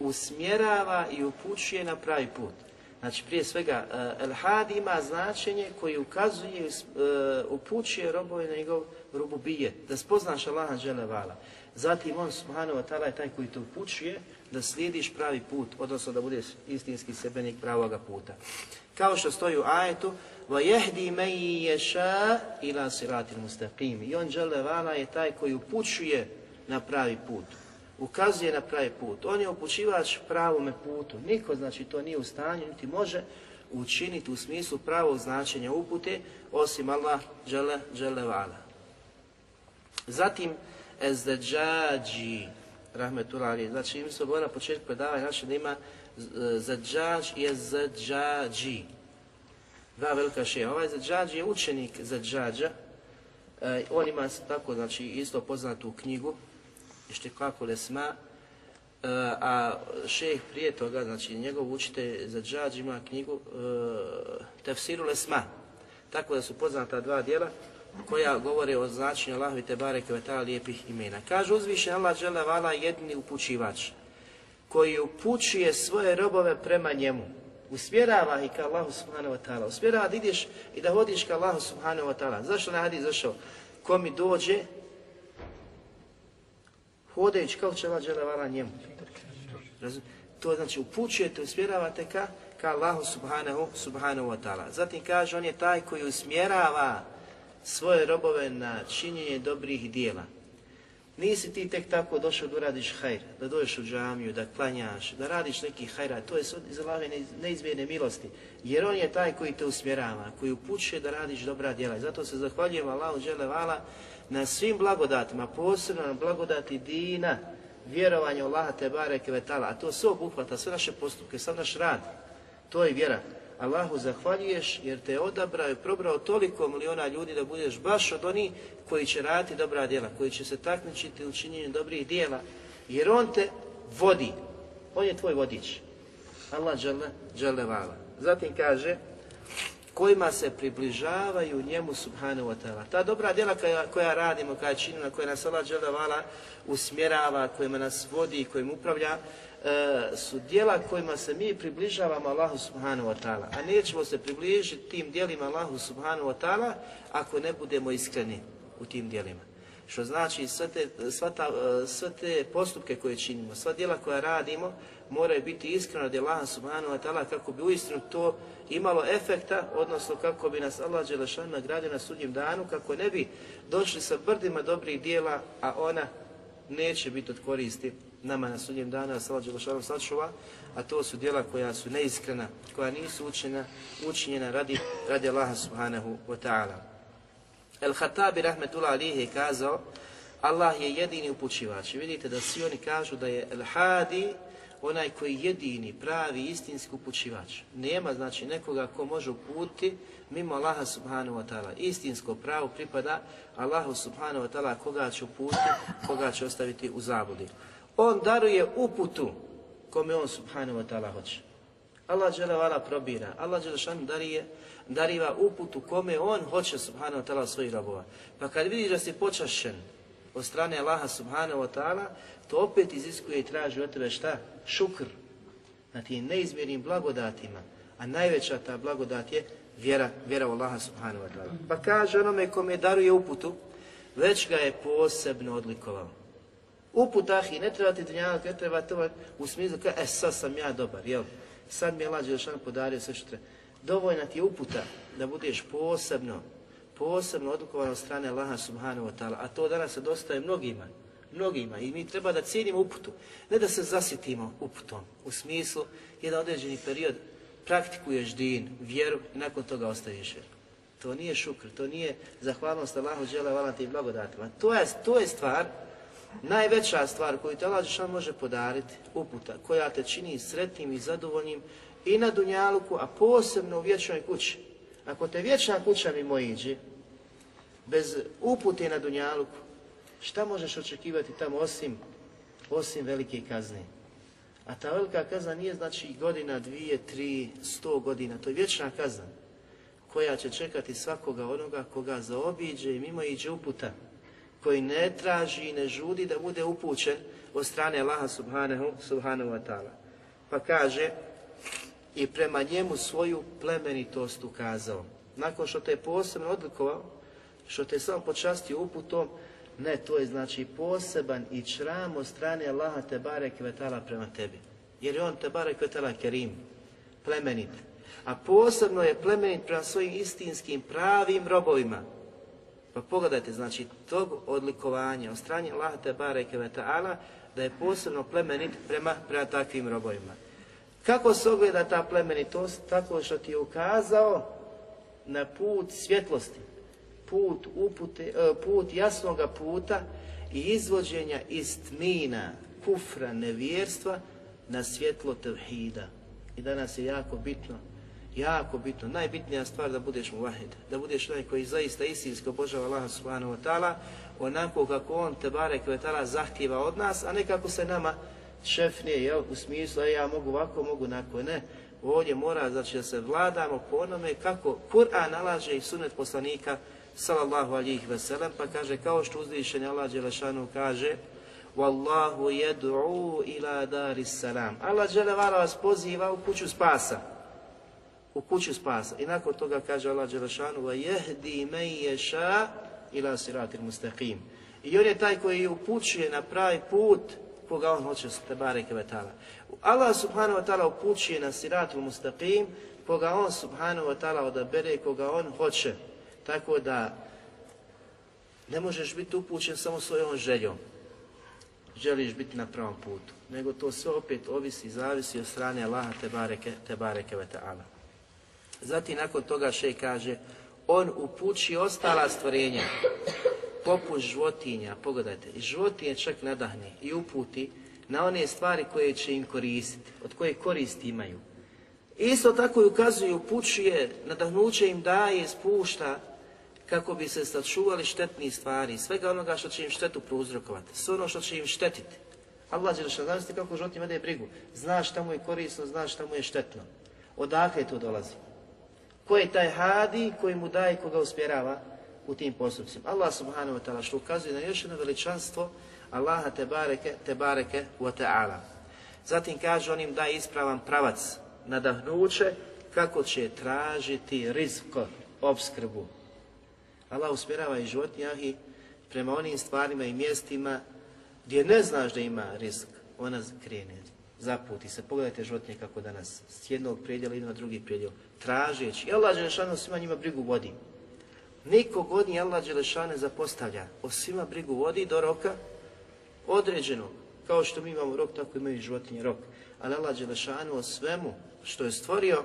usmjerava i upućuje na pravi put. Znači, prije svega, uh, El Had ima značenje koji ukazuje, uh, upućuje robove na njegov rububijet, da spoznaš Allaha džele vala. Zatim on, subhanahu wa ta'ala, je taj koji te upućuje da slijediš pravi put, odnosno da budeš istinski sebenik pravoga puta. Kao što stoji u ajetu, وَيَهْدِي مَنْ يَشَاء إِلَا صِرَاتِ الْمُسْتَقِيمِ I on, džele vala, je taj koji upućuje na pravi put ukazuje na pravi put. On je upućivač pravome putu. Niko, znači, to nije u stanju, niti može učiniti u smislu pravog značenja upute, osim Allah džele, džele vala. Zatim, ezdeđađi, rahmetullah, znači mi se na početku predavanja naše da ima zadžađ i ezdeđađi. Dva velika šeja. Ovaj zadžađ je učenik zadžađa, e, on ima tako, znači, isto poznatu knjigu, Ištikaku Lesma, Uh, a šejh prije toga, znači njegov učitelj za džađ ima knjigu uh, Tefsiru Lesma. Tako da su poznata dva dijela koja govore o značenju Allahovi te bareke ve lijepih imena. Kaže uzvišen Allah dželle vala jedini upućivač koji upućuje svoje robove prema njemu. Usmjerava ih ka Allahu subhanahu wa ta'ala. Usmjerava da ideš i da hodiš ka Allahu subhanahu wa ta'ala. Zašto ne hadis zašao? Ko mi dođe, hodajući kao će Allah njemu. To znači upućujete, usmjeravate ka, ka Allahu subhanahu, subhanahu wa ta'ala. Zatim kaže, on je taj koji usmjerava svoje robove na činjenje dobrih dijela. Nisi ti tek tako došao da uradiš hajr, da dođeš u džamiju, da klanjaš, da radiš neki hajra, to je iz Allahove milosti. Jer on je taj koji te usmjerava, koji upućuje da radiš dobra djela. I zato se zahvaljujem Allahu Vala na svim blagodatima, posebno na blagodati dina, vjerovanja Allaha te bareke vetala, a to sve obuhvata, sve naše postupke, sav naš rad. To je vjera. Allahu zahvaljuješ jer te je odabrao i probrao toliko miliona ljudi da budeš baš od onih koji će raditi dobra djela, koji će se takmičiti u činjenju dobrih djela, jer on te vodi. On je tvoj vodič. Allah dželle, vala. Zatim kaže, kojima se približavaju njemu subhanahu wa ta'ala. Ta dobra djela koja, koja radimo, koja činimo, koja nas Allah dželle vala usmjerava, kojima nas vodi, kojim upravlja, E, su djela kojima se mi približavamo Allahu subhanahu wa ta'ala, a nećemo se približiti tim djelima Allahu subhanahu wa ta'ala ako ne budemo iskreni u tim djelima. Što znači sve te, e, sve te postupke koje činimo, sva djela koja radimo moraju biti iskreno od Allaha subhanahu wa ta'ala kako bi uistinu to imalo efekta, odnosno kako bi nas Allah Đelešan nagradio na sudnjem danu, kako ne bi došli sa brdima dobrih djela, a ona neće biti od koristi nama na sudnjem dana, da Allah Đelešanu sačuva, a to su djela koja su neiskrena, koja nisu učena, učinjena radi, radi Allaha subhanahu wa ta'ala. El-Hatabi rahmetullah alihi je kazao, Allah je jedini upućivač. vidite da svi oni kažu da je El-Hadi onaj koji jedini, pravi, istinski upućivač. Nema znači nekoga ko može uputiti mimo Allaha subhanahu wa ta'ala. Istinsko pravo pripada Allahu subhanahu wa ta'ala koga će uputiti, koga će ostaviti u zabudi. On daruje uputu kome on subhanahu wa ta'ala hoće. Allah vala probira, Allah šan darije, dariva uputu kome on hoće subhanahu wa ta'ala svojih robova. Pa kad vidiš da si počašen od strane Allaha subhanahu wa ta'ala, to opet iziskuje i traži od tebe šta? Šukr na tim neizmjernim blagodatima. A najveća ta blagodat je vjera, vjera u Allaha subhanahu wa ta'ala. Pa kaže onome kome daruje uputu, već ga je posebno odlikovao. Uputa i ne treba ti dunjavak, ne treba to u smislu kao, e sad sam ja dobar, jel? Sad mi je Đelešan podario sve što treba. Dovoljna ti je uputa da budeš posebno, posebno odlukovan od strane Allaha subhanahu wa ta'ala, a to danas se dostaje mnogima, mnogima i mi treba da cijenimo uputu, ne da se zasitimo uputom, u smislu jedan određeni period praktikuješ din, vjeru i nakon toga ostaviš vjeru. To nije šukr, to nije zahvalnost Allahu džele i blagodatima. To je, to je stvar Najveća stvar koju te Allah može podariti, uputa, koja te čini sretnim i zadovoljnim i na Dunjaluku, a posebno u vječnoj kući. Ako te vječna kuća mimo iđe, bez upute na Dunjaluku, šta možeš očekivati tamo osim, osim velike kazne? A ta velika kazna nije znači godina, dvije, tri, sto godina, to je vječna kazna koja će čekati svakoga onoga koga zaobiđe i mimo iđe uputa koji ne traži i ne žudi da bude upućen od strane Allaha subhanahu, subhanahu wa ta'ala. Pa kaže, i prema njemu svoju plemenitost ukazao. Nakon što te je posebno odlikovao, što te je samo počastio uputom, ne, to je znači poseban i čram od strane Allaha te barek vetala prema tebi. Jer je on te barek vetala kerim, plemenit. A posebno je plemenit prema svojim istinskim pravim robovima, pa pogledajte, znači, tog odlikovanja od strane Allah te bareke ve ta'ala da je posebno plemenit prema, prema takvim robovima. Kako se ogleda ta plemenitost? Tako što ti je ukazao na put svjetlosti, put upute, e, put jasnoga puta i izvođenja iz tmina, kufra, nevjerstva na svjetlo tevhida. I danas je jako bitno jako bitno, najbitnija stvar da budeš muvahid, da budeš onaj koji zaista istinsko obožava Allaha subhanahu wa ta'ala, onako kako on te barek ta'ala zahtjeva od nas, a ne kako se nama šefnije, jel, u smislu, ja mogu ovako, mogu onako, ne. Ovdje mora, znači, da se vladamo po onome kako Kur'an nalaže i sunet poslanika, sallallahu alihi veselem, pa kaže, kao što uzvišenje Allah Đelešanu kaže, Wallahu yad'u ila daris salam. Allah dželevala vas poziva u kuću spasa u kuću spasa. I nakon toga kaže Allah Đelešanu jehdi men ješa ila siratil mustaqim. I on je taj koji upućuje na pravi put koga on hoće te bareke vetala. Allah subhanahu wa ta'ala upućuje na siratul mustaqim koga on subhanahu wa ta'ala odabere koga on hoće. Tako da Ne možeš biti upućen samo svojom željom. Želiš biti na pravom putu. Nego to sve opet ovisi zavisi od strane Allaha te bareke, te bareke ve. Zatim nakon toga še kaže, on upući ostala stvorenja, poput životinja, pogledajte, i životinje čak nadahne i uputi na one stvari koje će im koristiti, od koje koristi imaju. Isto tako i ukazuje, upućuje, nadahnuće im daje spušta kako bi se sačuvali štetnih stvari, svega onoga što će im štetu prouzrokovati, sve ono što će im štetiti. Allah da znaš kako životinje vede brigu, znaš šta mu je korisno, znaš šta mu je štetno. Odakle to dolazi? Ko je taj hadi koji mu daje koga uspjerava u tim postupcima? Allah subhanahu wa ta'ala što ukazuje na još jedno veličanstvo Allaha te bareke, te bareke wa ta'ala. Zatim kaže on im daje ispravan pravac, nadahnuće kako će tražiti rizko, obskrbu. Allah usmjerava i životinjahi prema onim stvarima i mjestima gdje ne znaš da ima rizik, ona krene, zaputi se. Pogledajte životinje kako danas s jednog predjela ide na drugi predjel, tražeći. I Allah Đelešanu svima njima brigu vodi. Niko god ni Allah Đelešane zapostavlja. O svima brigu vodi do roka određenog. Kao što mi imamo rok, tako imaju životinje rok. Ali Allah Đelešanu o svemu što je stvorio,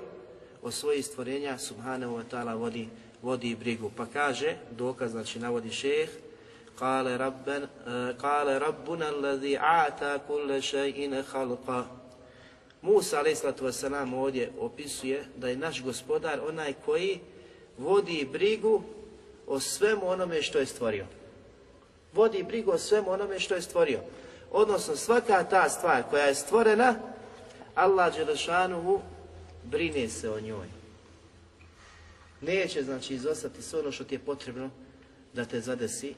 o svojih stvorenja, subhanahu wa ta'ala, vodi, vodi brigu. Pa kaže, dokaz znači navodi šeh, Kale, rabben, eh, kale rabbuna allazi ata kulle še'ine halqa. Musa a.s. ovdje opisuje da je naš gospodar onaj koji vodi brigu o svemu onome što je stvorio. Vodi brigu o svemu onome što je stvorio. Odnosno svaka ta stvar koja je stvorena, Allah Đelešanuhu brine se o njoj. Neće znači izostati sve ono što ti je potrebno da te zadesi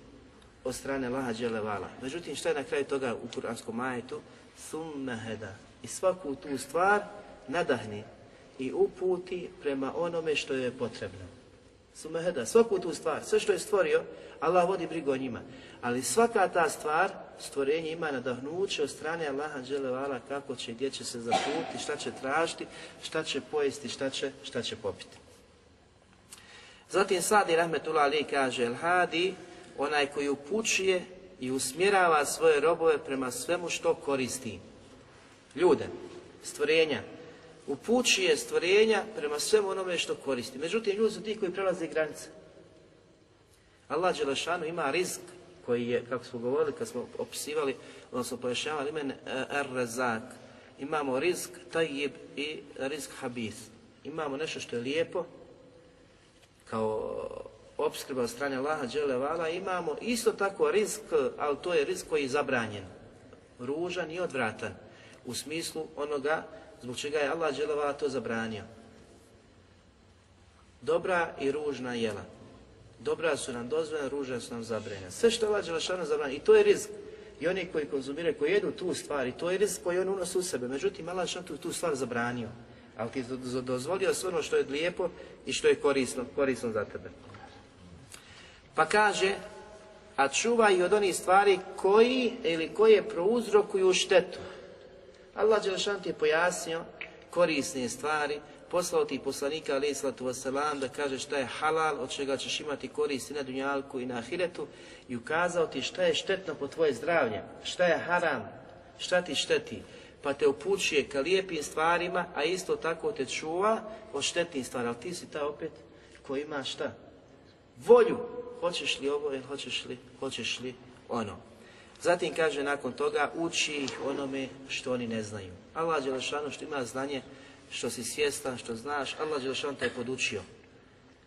od strane Laha Đelevala. Međutim, šta je na kraju toga u kuranskom majetu? Summeheda. I svaku tu stvar nadahni i uputi prema onome što je potrebno. Summeheda. Svaku tu stvar, sve što je stvorio, Allah vodi brigu o njima. Ali svaka ta stvar, stvorenje ima nadahnuće od strane Allaha Đelevala kako će, gdje će se zaputi, šta će tražiti, šta će pojesti, šta će, šta će popiti. Zatim Sadi Rahmetullah Ali kaže, El Hadi, onaj koji upućuje i usmjerava svoje robove prema svemu što koristi. Ljude, stvorenja, upućuje stvorenja prema svemu onome što koristi. Međutim, ljudi su ti koji prelaze granice. Allah Đelešanu ima rizik koji je, kako smo govorili, kad smo opisivali, odnosno pojašnjavali imen Ar-Razak. Imamo rizik tajib i rizik habis. Imamo nešto što je lijepo, kao opskrba od strane Allaha Đelevala, imamo isto tako risk, ali to je risk koji je zabranjen, ružan i odvratan, u smislu onoga zbog čega je Allah Đelevala to zabranio. Dobra i ružna jela. Dobra su nam dozvoljena, ružna su nam zabranjena. Sve što Allah Đelešanu zabranio, i to je rizik. I oni koji konzumiraju, koji jedu tu stvar, i to je rizik koji on unosi u sebe. Međutim, Allah tu, tu stvar zabranio. Ali ti dozvolio sve ono što je lijepo i što je korisno, korisno za tebe. Pa kaže, a čuvaj od onih stvari koji ili koje prouzrokuju štetu. Allah Đelešan ti je pojasnio korisne stvari, poslao ti poslanika alaih sallatu wasalam da kaže šta je halal, od čega ćeš imati koristi na dunjalku i na ahiretu i ukazao ti šta je štetno po tvoje zdravlje, šta je haram, šta ti šteti, pa te upućuje ka lijepim stvarima, a isto tako te čuva od štetnim stvarima. Ali ti si ta opet ko ima šta? Volju hoćeš li ovo ili hoćeš li, hoćeš li ono. Zatim kaže nakon toga, uči ih onome što oni ne znaju. Allah Đelešanu što ima znanje, što si svjestan, što znaš, Allah Đelešanu te je podučio.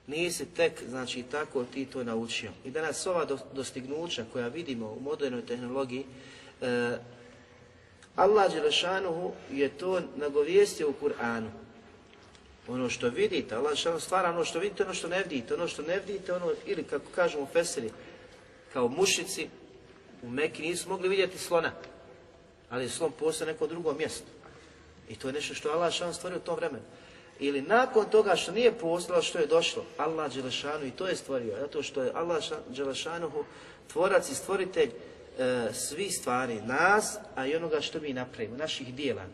Nisi tek, znači, tako ti to naučio. I danas ova dostignuća koja vidimo u modernoj tehnologiji, eh, Allah Đelešanuhu je to nagovijestio u Kur'anu. Ono što vidite, Allah što stvara ono što vidite, ono što ne vidite, ono što ne vidite, ono, ili kako kažemo u Feseri, kao mušici u Meki nisu mogli vidjeti slona, ali slon postoje neko drugo mjesto. I to je nešto što Allah šan stvorio u tom vremenu. Ili nakon toga što nije postalo što je došlo, Allah Đelešanu i to je stvorio, zato što je Allah Đelešanuhu tvorac i stvoritelj e, svi stvari, nas, a i onoga što mi napravimo, naših dijela.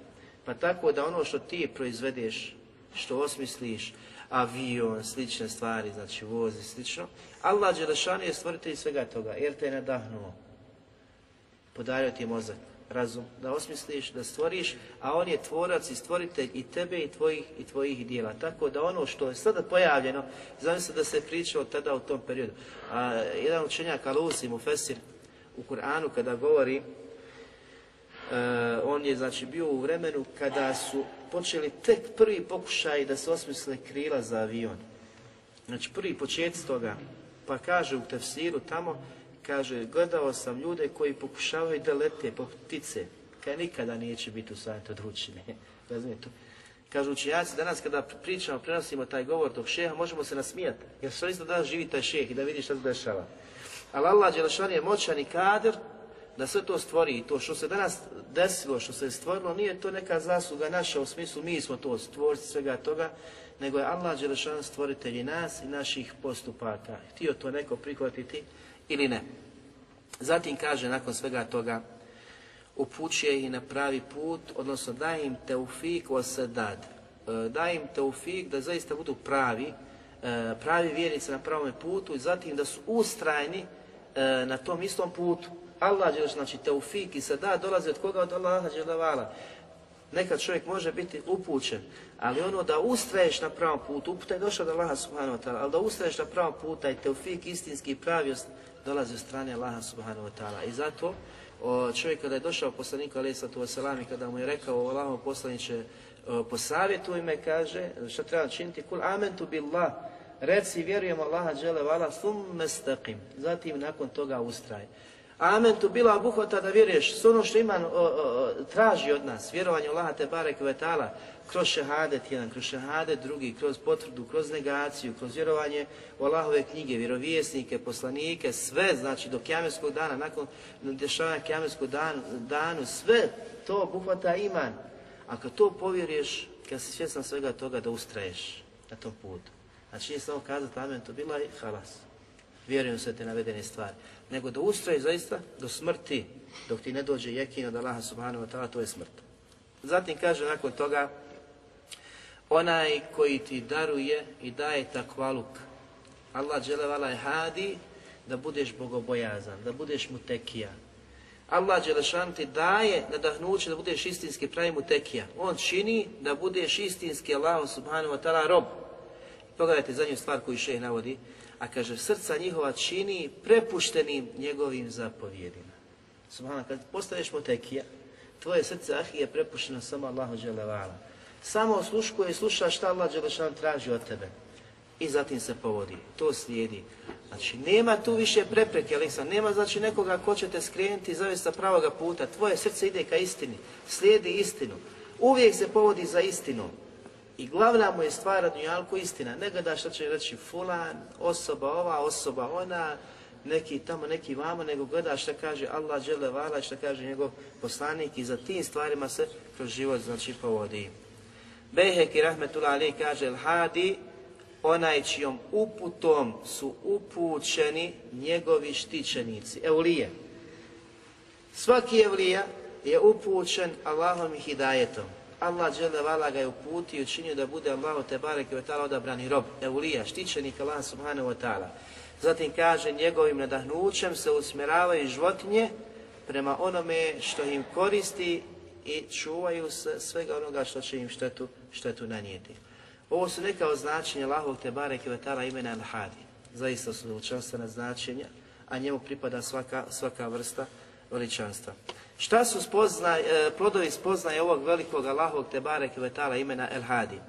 Pa tako da ono što ti proizvedeš, što osmisliš, avion, slične stvari, znači voz i slično. Allah Đelešanu je stvoritelj svega toga, jer te je nadahnuo. Podario ti mozak, razum, da osmisliš, da stvoriš, a on je tvorac i stvoritelj i tebe i tvojih, i tvojih dijela. Tako da ono što je sada pojavljeno, znam se da se pričalo tada u tom periodu. A, jedan učenjak Alusi, Mufesir, u Kur'anu kada govori, on je znači bio u vremenu kada su počeli tek prvi pokušaj da se osmisle krila za avion. Znači prvi početci toga, pa kaže u tefsiru tamo, kaže, gledao sam ljude koji pokušavaju da lete po ptice, kaj nikada neće biti u stanju to učine. Razumijete? Kažu učenjaci, danas kada pričamo, prenosimo taj govor tog šeha, možemo se nasmijati, jer što isto danas živi taj šeh i da vidi šta se dešava. Ali Allah Đelešan je moćan i kader da sve to stvori i to što se danas desilo, što se stvorilo, nije to neka zasluga naša u smislu mi smo to stvorci svega toga, nego je Allah Đelešan stvoritelj i nas i naših postupaka. Htio to neko prihvatiti ili ne. Zatim kaže nakon svega toga, upućuje ih na pravi put, odnosno daje im teufik o sedad. E, daje im teufik da zaista budu pravi, e, pravi vjernici na pravom putu i zatim da su ustrajni e, na tom istom putu. Allah znači teufik i sada dolazi od koga? Od Allaha dželevala. Nekad čovjek može biti upućen, ali ono da ustraješ na pravom putu, uputa je došla od Allaha subhanahu wa ta'ala, ali da ustraješ na pravom putu, i teufik, istinski praviost, dolazi od strane Allaha subhanahu wa ta'ala. I zato o, čovjek kada je došao poslaniku alaih sallatu wasalam i kada mu je rekao Allahom poslaniće posavjetuj me, kaže, šta treba činiti? Kul amentu billah, reci vjerujem Allaha džele vala, summe staqim. Zatim nakon toga ustraj. Amen tu bila obuhvata da vjeruješ s ono što iman o, o, traži od nas, vjerovanje Allaha te barek vetala, kroz šehadet jedan, kroz šehadet drugi, kroz potvrdu, kroz negaciju, kroz vjerovanje u Allahove knjige, vjerovjesnike, poslanike, sve, znači do kjameskog dana, nakon dešavanja kjameskog dan, danu, sve to obuhvata iman. A kad to povjeruješ, kad si svjestan svega toga da ustraješ na tom putu. Znači nije samo kazati amen to bila i halas. Vjerujem sve te navedene stvari nego da ustraje zaista do smrti, dok ti ne dođe jekin od Allaha subhanahu wa ta'ala, to je smrt. Zatim kaže nakon toga, onaj koji ti daruje i daje takvaluk, Allah dželevala je hadi da budeš bogobojazan, da budeš mutekija. Allah Đelešan ti daje nadahnuće da budeš istinski pravi mutekija. On čini da budeš istinski Allah subhanahu wa ta'ala rob. Pogledajte zadnju stvar koju šeh navodi, a kaže srca njihova čini prepuštenim njegovim zapovjedima. Subhana, kad postaneš motekija, tvoje srce ahi je prepušteno samo Allahu dželevala. Samo osluškuje i sluša šta Allah dželešan traži od tebe. I zatim se povodi. To slijedi. Znači, nema tu više prepreke, Alisa. Nema znači nekoga ko će te skrenuti i zavesti sa pravoga puta. Tvoje srce ide ka istini. Slijedi istinu. Uvijek se povodi za istinom. I glavna mu je stvar na dunjalku istina. Ne gleda što će reći fulan, osoba ova, osoba ona, neki tamo, neki vamo, nego gleda što kaže Allah džele vala, što kaže njegov poslanik i za tim stvarima se kroz život znači povodi. Behek i Rahmetullah Ali kaže Hadi, onaj čijom uputom su upućeni njegovi štićenici, Eulije. Svaki Eulija je upućen Allahom i hidajetom. Allah dželle vala ga je uputio i učinio da bude Allahu te barek i ta'ala odabrani rob, evlija, štićenik Allah subhanahu wa ta'ala. Zatim kaže njegovim nadahnućem se usmjeravaju životinje prema onome što im koristi i čuvaju se svega onoga što će im štetu, štetu nanijeti. Ovo su neka označenja Allahovog te barek i ta'ala imena Al-Hadi. Zaista su veličanstvena značenja, a njemu pripada svaka, svaka vrsta veličanstva. Šta su spoznaj, e, plodovi spoznaje ovog velikog Allahovog Tebare Kvetala imena El Hadi?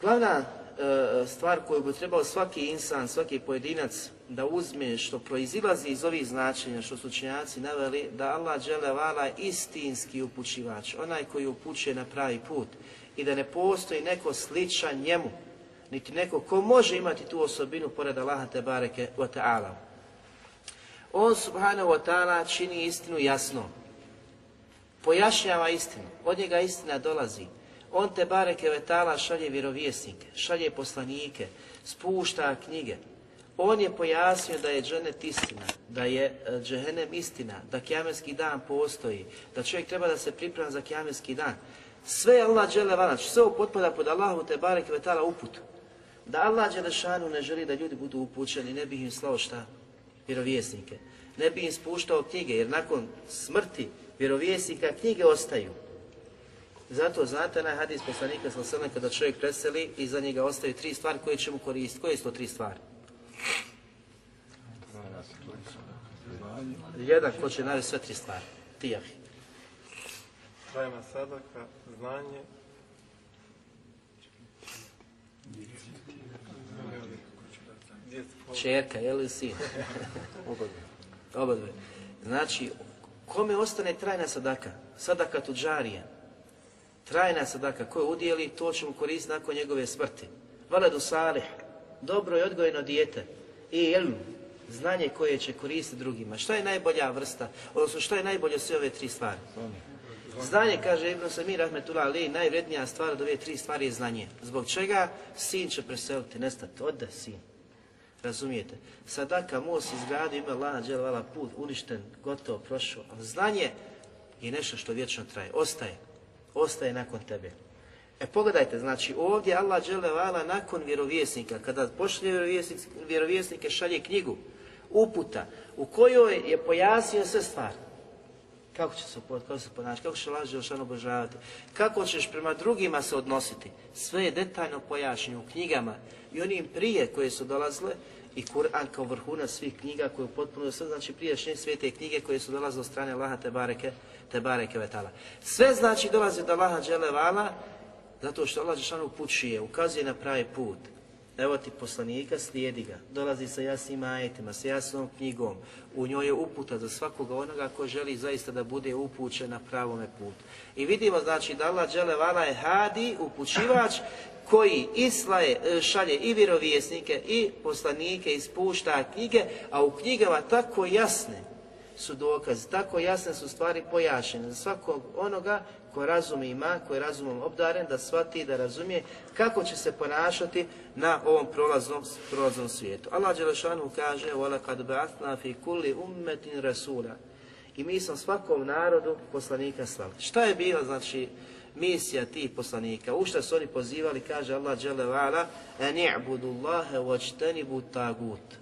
Glavna e, stvar koju bi trebao svaki insan, svaki pojedinac da uzme što proizilazi iz ovih značenja što su učenjaci naveli da Allah džele vala istinski upućivač, onaj koji upućuje na pravi put i da ne postoji neko sličan njemu, niti neko ko može imati tu osobinu pored Allaha te bareke wa ta'ala. On subhanahu wa ta'ala čini istinu jasno. Pojašnjava istinu. Od njega istina dolazi. On te bareke vetala šalje vjerovjesnike, šalje poslanike, spušta knjige. On je pojasnio da je dženet istina, da je e, džehenem istina, da kjamerski dan postoji, da čovjek treba da se priprema za kjamerski dan. Sve Allah dželevala, sve ovo potpada pod Allahu te barek ve ta'ala uput. Da Allah Đelešanu ne želi da ljudi budu upućeni, ne bi im slao šta? Vjerovjesnike. Ne bi im spuštao knjige, jer nakon smrti vjerovjesnika knjige ostaju. Zato znate na hadis poslanika sa kada čovjek preseli i za njega ostaju tri stvari koje će mu koristiti. Koje su to tri stvari? Jedan ko će navesti sve tri stvari. Ti jahi. Trajna sadaka, znanje, Čerka, je li sin? Oba dve. Znači, kome ostane trajna sadaka? Sadaka tuđarije. Trajna sadaka koju udijeli, to će mu koristiti nakon njegove smrti. Valadu salih, dobro i odgojeno dijete. I ilm, znanje koje će koristiti drugima. Šta je najbolja vrsta, odnosno šta je najbolje sve ove tri stvari? Znanje, kaže Ibn Samir Rahmetullah Ali, najvrednija stvar od ove tri stvari je znanje. Zbog čega sin će preseliti, nestati, ode sin. Razumijete? Sadaka, most izgradio, ima lana, dželvala, put, uništen, gotovo, prošao. Ali znanje je nešto što vječno traje, ostaje. Ostaje nakon tebe. E pogledajte, znači ovdje Allah dželevala nakon vjerovjesnika, kada pošlje vjerovjesnike, šalje knjigu, uputa, u kojoj je pojasnio sve stvari. Kako će se, kako ponašati, kako će laži Želšan obožavati, kako ćeš prema drugima se odnositi. Sve je detaljno pojašnjeno u knjigama i onim prije koje su dolazile i Kur'an kao vrhunac svih knjiga koje potpuno sve znači prijašnje svete knjige koje su dolazile od strane Allaha te bareke, te bareke vetala. Sve znači dolazi od Allaha dželevala zato što Allah Žešanu upućuje, ukazuje na pravi put. Evo ti poslanika, slijedi ga. Dolazi sa jasnim ajetima, sa jasnom knjigom. U njoj je uputa za svakoga onoga ko želi zaista da bude upućen na pravome putu. I vidimo znači da Allah Đelevala je hadi, upućivač, koji islaje, e, šalje i vjerovjesnike i poslanike, ispušta knjige, a u knjigama tako jasne su dokazi, tako jasne su stvari pojašnjene za svakog onoga ko razum ima, ko je razumom obdaren, da shvati, da razumije kako će se ponašati na ovom prolaznom, prolaznom svijetu. Allah Đelešanu kaže وَلَقَدْ بَعْثْنَا فِي كُلِّ أُمَّةٍ رَسُولًا I mi smo svakom narodu poslanika slali. Šta je bila, znači, misija tih poslanika? U šta su oni pozivali, kaže Allah Đelevala, أَنْ يَعْبُدُ اللَّهَ وَاجْتَنِبُ تَاغُوتَ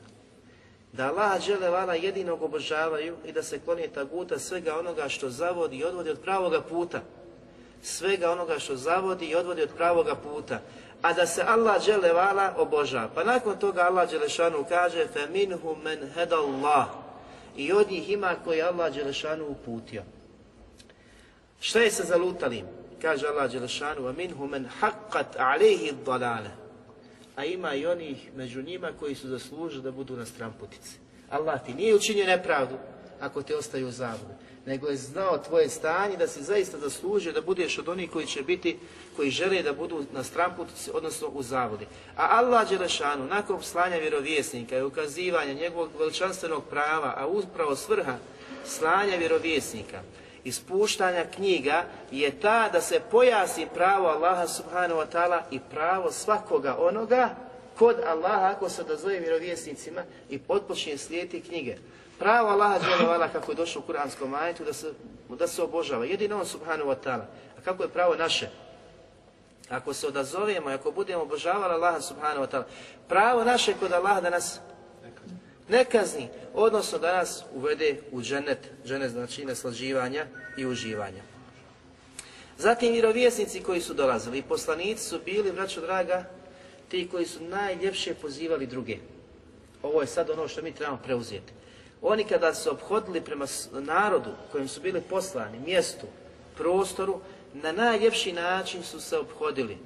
da Allah vala jedinog obožavaju i da se kloni taguta svega onoga što zavodi i odvodi od pravoga puta. Svega onoga što zavodi i odvodi od pravoga puta. A da se Allah vala obožava. Pa nakon toga Allah Đelešanu kaže فَمِنْهُ مَنْ هَدَ اللَّهِ I od njih ima koji je Allah Đelešanu uputio. Šta je sa zalutalim? Kaže Allah Đelešanu وَمِنْهُ مَنْ حَقَّتْ عَلَيْهِ الضَّلَالَ a ima i onih među njima koji su zaslužili da budu na stramputici. Allah ti nije učinio nepravdu ako te ostaju u zabudi, nego je znao tvoje stanje da si zaista zaslužio da budeš od onih koji će biti, koji žele da budu na stramputici, odnosno u zavodi. A Allah Đelešanu, nakon slanja vjerovjesnika i ukazivanja njegovog veličanstvenog prava, a upravo svrha slanja vjerovjesnika, ispuštanja knjiga je ta da se pojasni pravo Allaha subhanahu wa ta'ala i pravo svakoga onoga kod Allaha ako se odazove vjerovjesnicima i potpočne slijeti knjige. Pravo Allaha dželovala kako je došlo u kuranskom ajetu da se, da se obožava. Jedino on subhanahu wa ta'ala. A kako je pravo naše? Ako se odazovemo i ako budemo obožavali Allaha subhanahu wa ta'ala, pravo naše kod Allaha da nas ne kazni, odnosno da nas uvede u dženet, dženet znači naslađivanja i uživanja. Zatim vjerovjesnici koji su dolazili i poslanici su bili, braćo draga, ti koji su najljepše pozivali druge. Ovo je sad ono što mi trebamo preuzeti. Oni kada su obhodili prema narodu kojem su bili poslani, mjestu, prostoru, na najljepši način su se obhodili,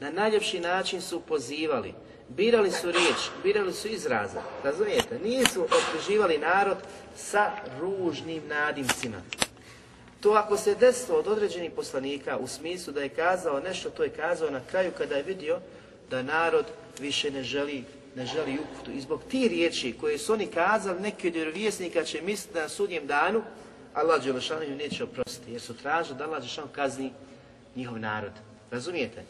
na najljepši način su pozivali, Birali su riječ, birali su izraze, razumijete? Nisu optuživali narod sa ružnim nadimcima. To ako se desilo od određenih poslanika u smislu da je kazao nešto, to je kazao na kraju kada je vidio da narod više ne želi ne želi uputu. I zbog ti riječi koje su oni kazali, neki od vjerovjesnika će misliti na sudnjem danu, Allah Đelešanu im neće oprostiti, jer su tražili da Allah Đelešanu kazni njihov narod. Razumijete?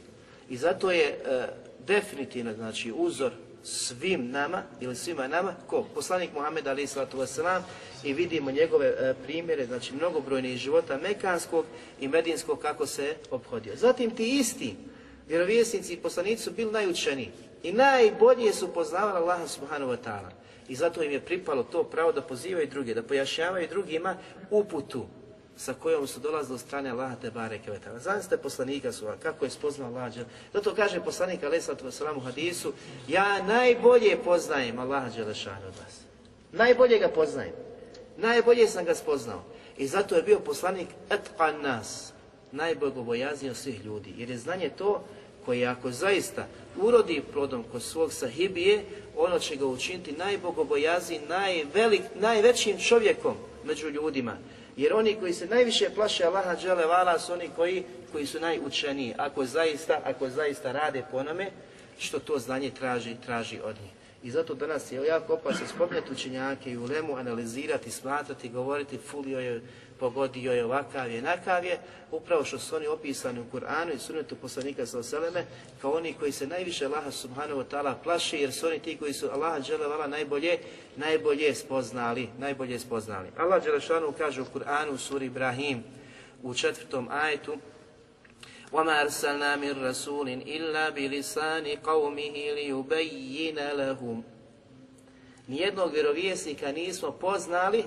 I zato je e, definitivno znači uzor svim nama ili svima nama, ko? Poslanik Muhammed alaih sallatu wasalam i vidimo njegove e, primjere, znači mnogobrojnih života Mekanskog i Medinskog kako se obhodio. Zatim ti isti vjerovjesnici i poslanici su bili najučeniji i najbolje su poznavali Allaha subhanahu wa ta'ala. I zato im je pripalo to pravo da pozivaju druge, da pojašnjavaju drugima uputu sa kojom su dolazili od strane Allaha te bareke ve taala. Poslanika su kako je spoznao Allah. Zato kaže poslanik alejhi salatu u hadisu: "Ja najbolje poznajem Allaha dželešanu od vas. Najbolje ga poznajem. Najbolje sam ga spoznao. I zato je bio poslanik etqan nas, najbogobojazniji od svih ljudi. Jer je znanje to koje ako zaista urodi plodom kod svog sahibije, ono će ga učiniti najbogobojazniji, najvelik, najvećim čovjekom među ljudima. Jer oni koji se najviše plaše Allaha džele vala su oni koji, koji su najučeniji. Ako zaista, ako zaista rade po onome, što to znanje traži, traži od njih. I zato danas je jako opasno spomenuti učenjake i ulemu, analizirati, smatrati, govoriti, fulio je pogodio je ovakav je, nakav je, upravo što su oni opisani u Kur'anu i sunetu poslanika sa oseleme, kao oni koji se najviše Allaha subhanahu wa ta'ala plaši, jer su oni ti koji su Allaha dželevala najbolje, najbolje spoznali, najbolje spoznali. Allah dželešanu kaže u Kur'anu u suri Ibrahim, u četvrtom ajetu, وما أرسلنا من رسول إلا بلسان قومه ليبين لهم Nijednog vjerovjesnika nismo poznali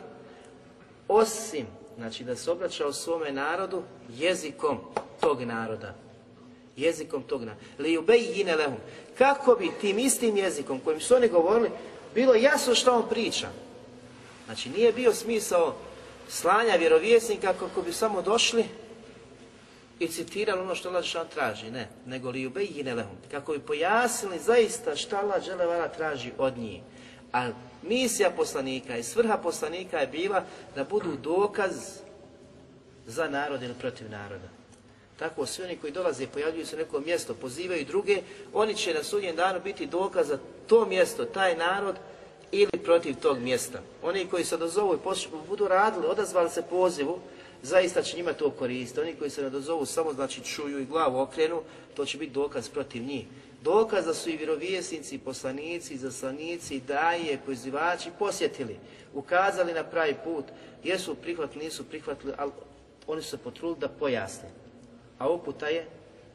osim znači da se obraćao svome narodu jezikom tog naroda. Jezikom tog naroda. Li ubejine lehum. Kako bi tim istim jezikom kojim su oni govorili, bilo jasno što on priča. Znači nije bio smisao slanja vjerovjesnika kako bi samo došli i citirali ono što Allah traži, ne, nego li ubejine lehum. Kako bi pojasnili zaista šta Allah traži od njih. A misija poslanika i svrha poslanika je bila da budu dokaz za narod ili protiv naroda. Tako svi oni koji dolaze i pojavljuju se na neko mjesto, pozivaju druge, oni će na sudnjem danu biti dokaz za to mjesto, taj narod ili protiv tog mjesta. Oni koji se odazovu i budu radili, odazvali se pozivu, zaista će njima to koristiti. Oni koji se ne odazovu samo znači čuju i glavu okrenu, to će biti dokaz protiv njih. Dokaz da su i vjerovjesnici, poslanici, zaslanici, daje, pozivači posjetili, ukazali na pravi put, jesu prihvatili, nisu prihvatili, ali oni su se potrudili da pojasne. A uputa je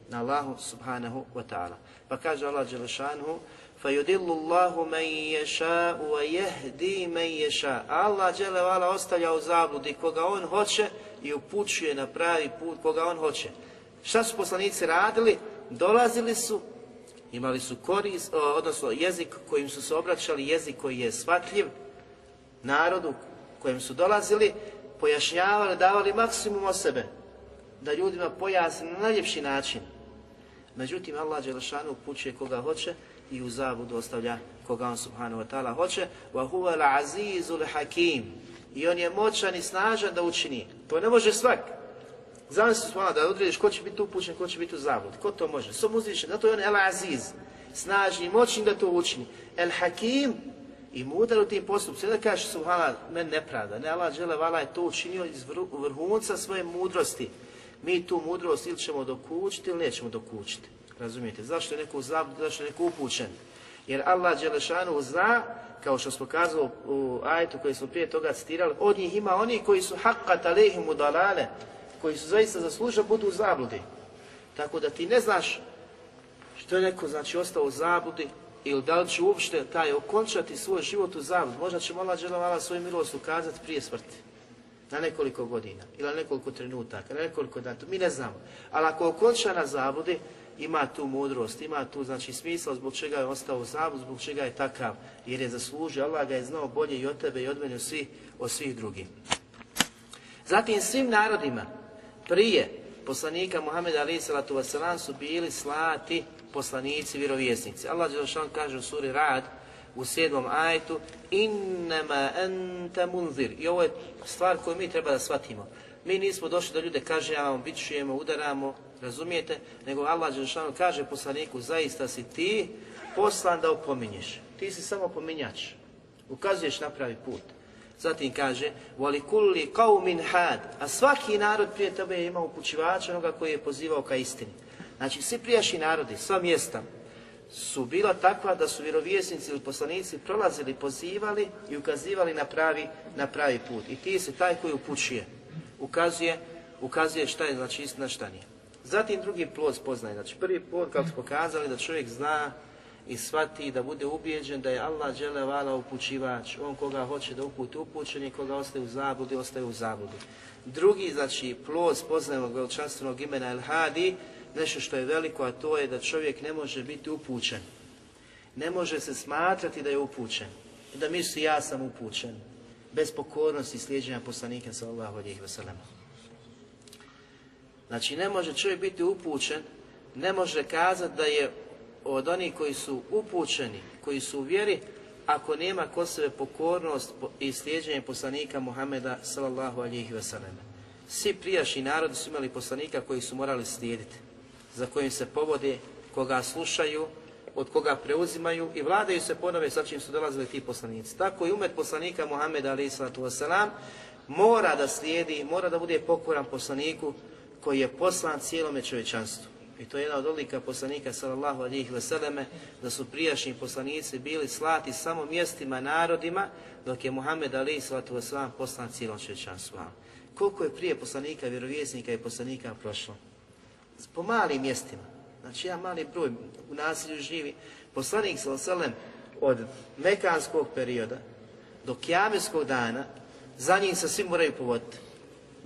na Allahu subhanahu wa ta'ala. Pa kaže Allah Đelešanhu, فَيُدِلُّ اللَّهُ مَنْ يَشَاءُ وَيَهْدِي مَنْ يَشَاءُ Allah Đelevala ostavlja u zabludi koga on hoće i upućuje na pravi put koga on hoće. Šta su poslanici radili? Dolazili su imali su korist, odnosno jezik kojim su se obraćali, jezik koji je shvatljiv narodu kojem su dolazili, pojašnjavali, davali maksimum od sebe, da ljudima pojasni na najljepši način. Međutim, Allah Đelešanu upućuje koga hoće i u zabudu ostavlja koga on subhanahu wa ta'ala hoće. Huwa al hakim. I on je moćan i snažan da učini. To ne može svak. Zamisli se da odrediš ko će biti upućen, ko će biti u zabludi. Ko to može? Samo uzvišen. Zato je on El Aziz. Snažni, moćni da to učini. El Hakim i mudar u tim postupcima. Da kažeš subhana, men nepravda. Ne, Allah žele vala je to učinio iz vrhunca svoje mudrosti. Mi tu mudrost ili ćemo dokučiti ili nećemo dokučiti. Razumijete? Zašto je neko u zabludi, zašto je neko upućen? Jer Allah Đelešanu zna, kao što smo kazali u ajetu koji smo prije toga citirali, od njih ima oni koji su haqqat alehim udalale, koji su zaista zaslužili budu u zabludi. Tako da ti ne znaš što je neko znači ostao u zabludi ili da li će uopšte taj okončati svoj život u zabludi. Možda će Allah dželovala svoju milost ukazati prije smrti. Na nekoliko godina ili na nekoliko trenutaka, na nekoliko dana, mi ne znamo. Ali ako okonča na zabludi, ima tu mudrost, ima tu znači smisla zbog čega je ostao u zabludi, zbog čega je takav, jer je zaslužio, Allah ga je znao bolje i od tebe i od mene svi, od svih drugih. Zatim svim narodima, prije poslanika Muhammeda Ali salatu wasalam su bili slati poslanici, vjerovjesnici. Allah Đelšan kaže u suri Rad u sedmom ajetu innama anta munzir. I ovo je stvar koju mi treba da shvatimo. Mi nismo došli da ljude kažemo, bićujemo, udaramo, razumijete? Nego Allah Đelšan kaže poslaniku, zaista si ti poslan da opominješ. Ti si samo pominjač. Ukazuješ na pravi put. Zatim kaže, voli kulli qaumin had, a svaki narod prije tebe je imao upućivača, onoga koji je pozivao ka istini. Znači, svi prijašnji narodi, sva mjesta, su bila takva da su vjerovjesnici ili poslanici prolazili, pozivali i ukazivali na pravi, na pravi put. I ti se taj koji upućuje, ukazuje, ukazuje šta je znači istina, šta nije. Zatim drugi plod spoznaje. Znači prvi plod kako smo pokazali da čovjek zna i shvati da bude ubijeđen da je Allah vala upućivač, on koga hoće da uputi upućen i koga ostaje u zabludi, ostaje u zabludi. Drugi, znači, plod spoznanog veličanstvenog imena El Hadi, nešto što je veliko, a to je da čovjek ne može biti upućen. Ne može se smatrati da je upućen. Da misli ja sam upućen. Bez pokornosti slijeđenja poslanika sallallahu alejhi ve Znači ne može čovjek biti upućen, ne može kazati da je od onih koji su upućeni, koji su u vjeri, ako nema kod sebe pokornost i slijeđenje poslanika Muhameda sallallahu alihi wasallam. Svi prijašnji narodi su imali poslanika koji su morali slijediti, za kojim se povode, koga slušaju, od koga preuzimaju i vladaju se ponove sa čim su dolazili ti poslanici. Tako i umet poslanika Muhameda alihi wasallam mora da slijedi, mora da bude pokoran poslaniku koji je poslan cijelome čovječanstvu. I to je jedna od odlika poslanika sallallahu alihi vseleme, da su prijašnji poslanici bili slati samo mjestima, narodima, dok je Muhammed alihi sallatu wasallam poslan cijelom čovječanstvu. Koliko je prije poslanika, vjerovjesnika i poslanika prošlo? Po malim mjestima. Znači jedan mali broj u nasilju živi. Poslanik sallallahu od mekanskog perioda do kjameskog dana, za njim se svi moraju povoditi.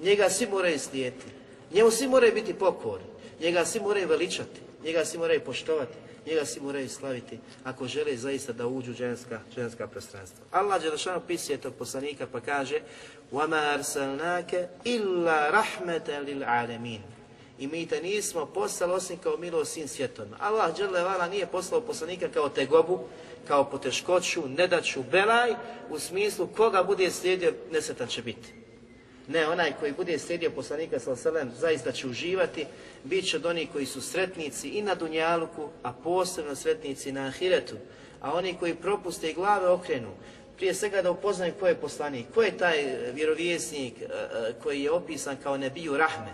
Njega svi moraju slijediti. Njemu svi moraju biti pokorni, njega svi moraju veličati, njega svi moraju poštovati, njega svi moraju slaviti ako žele zaista da uđu ženska, ženska prostranstva. Allah Đelešanu pisuje tog poslanika pa kaže وَمَا أَرْسَلْنَاكَ إِلَّا رَحْمَةً لِلْعَالَمِينَ I mi te nismo poslali osim kao milost svim svjetovima. Allah Đelevala nije poslao poslanika kao tegobu, kao poteškoću, nedaću, belaj, u smislu koga bude slijedio, nesretan će biti. Ne, onaj koji bude slijedio poslanika sallallahu zaista će uživati, bit će od onih koji su sretnici i na Dunjaluku, a posebno sretnici na Ahiretu. A oni koji propuste i glave okrenu, prije svega da upoznaju ko je poslanik, ko je taj vjerovjesnik e, e, koji je opisan kao nebiju rahme,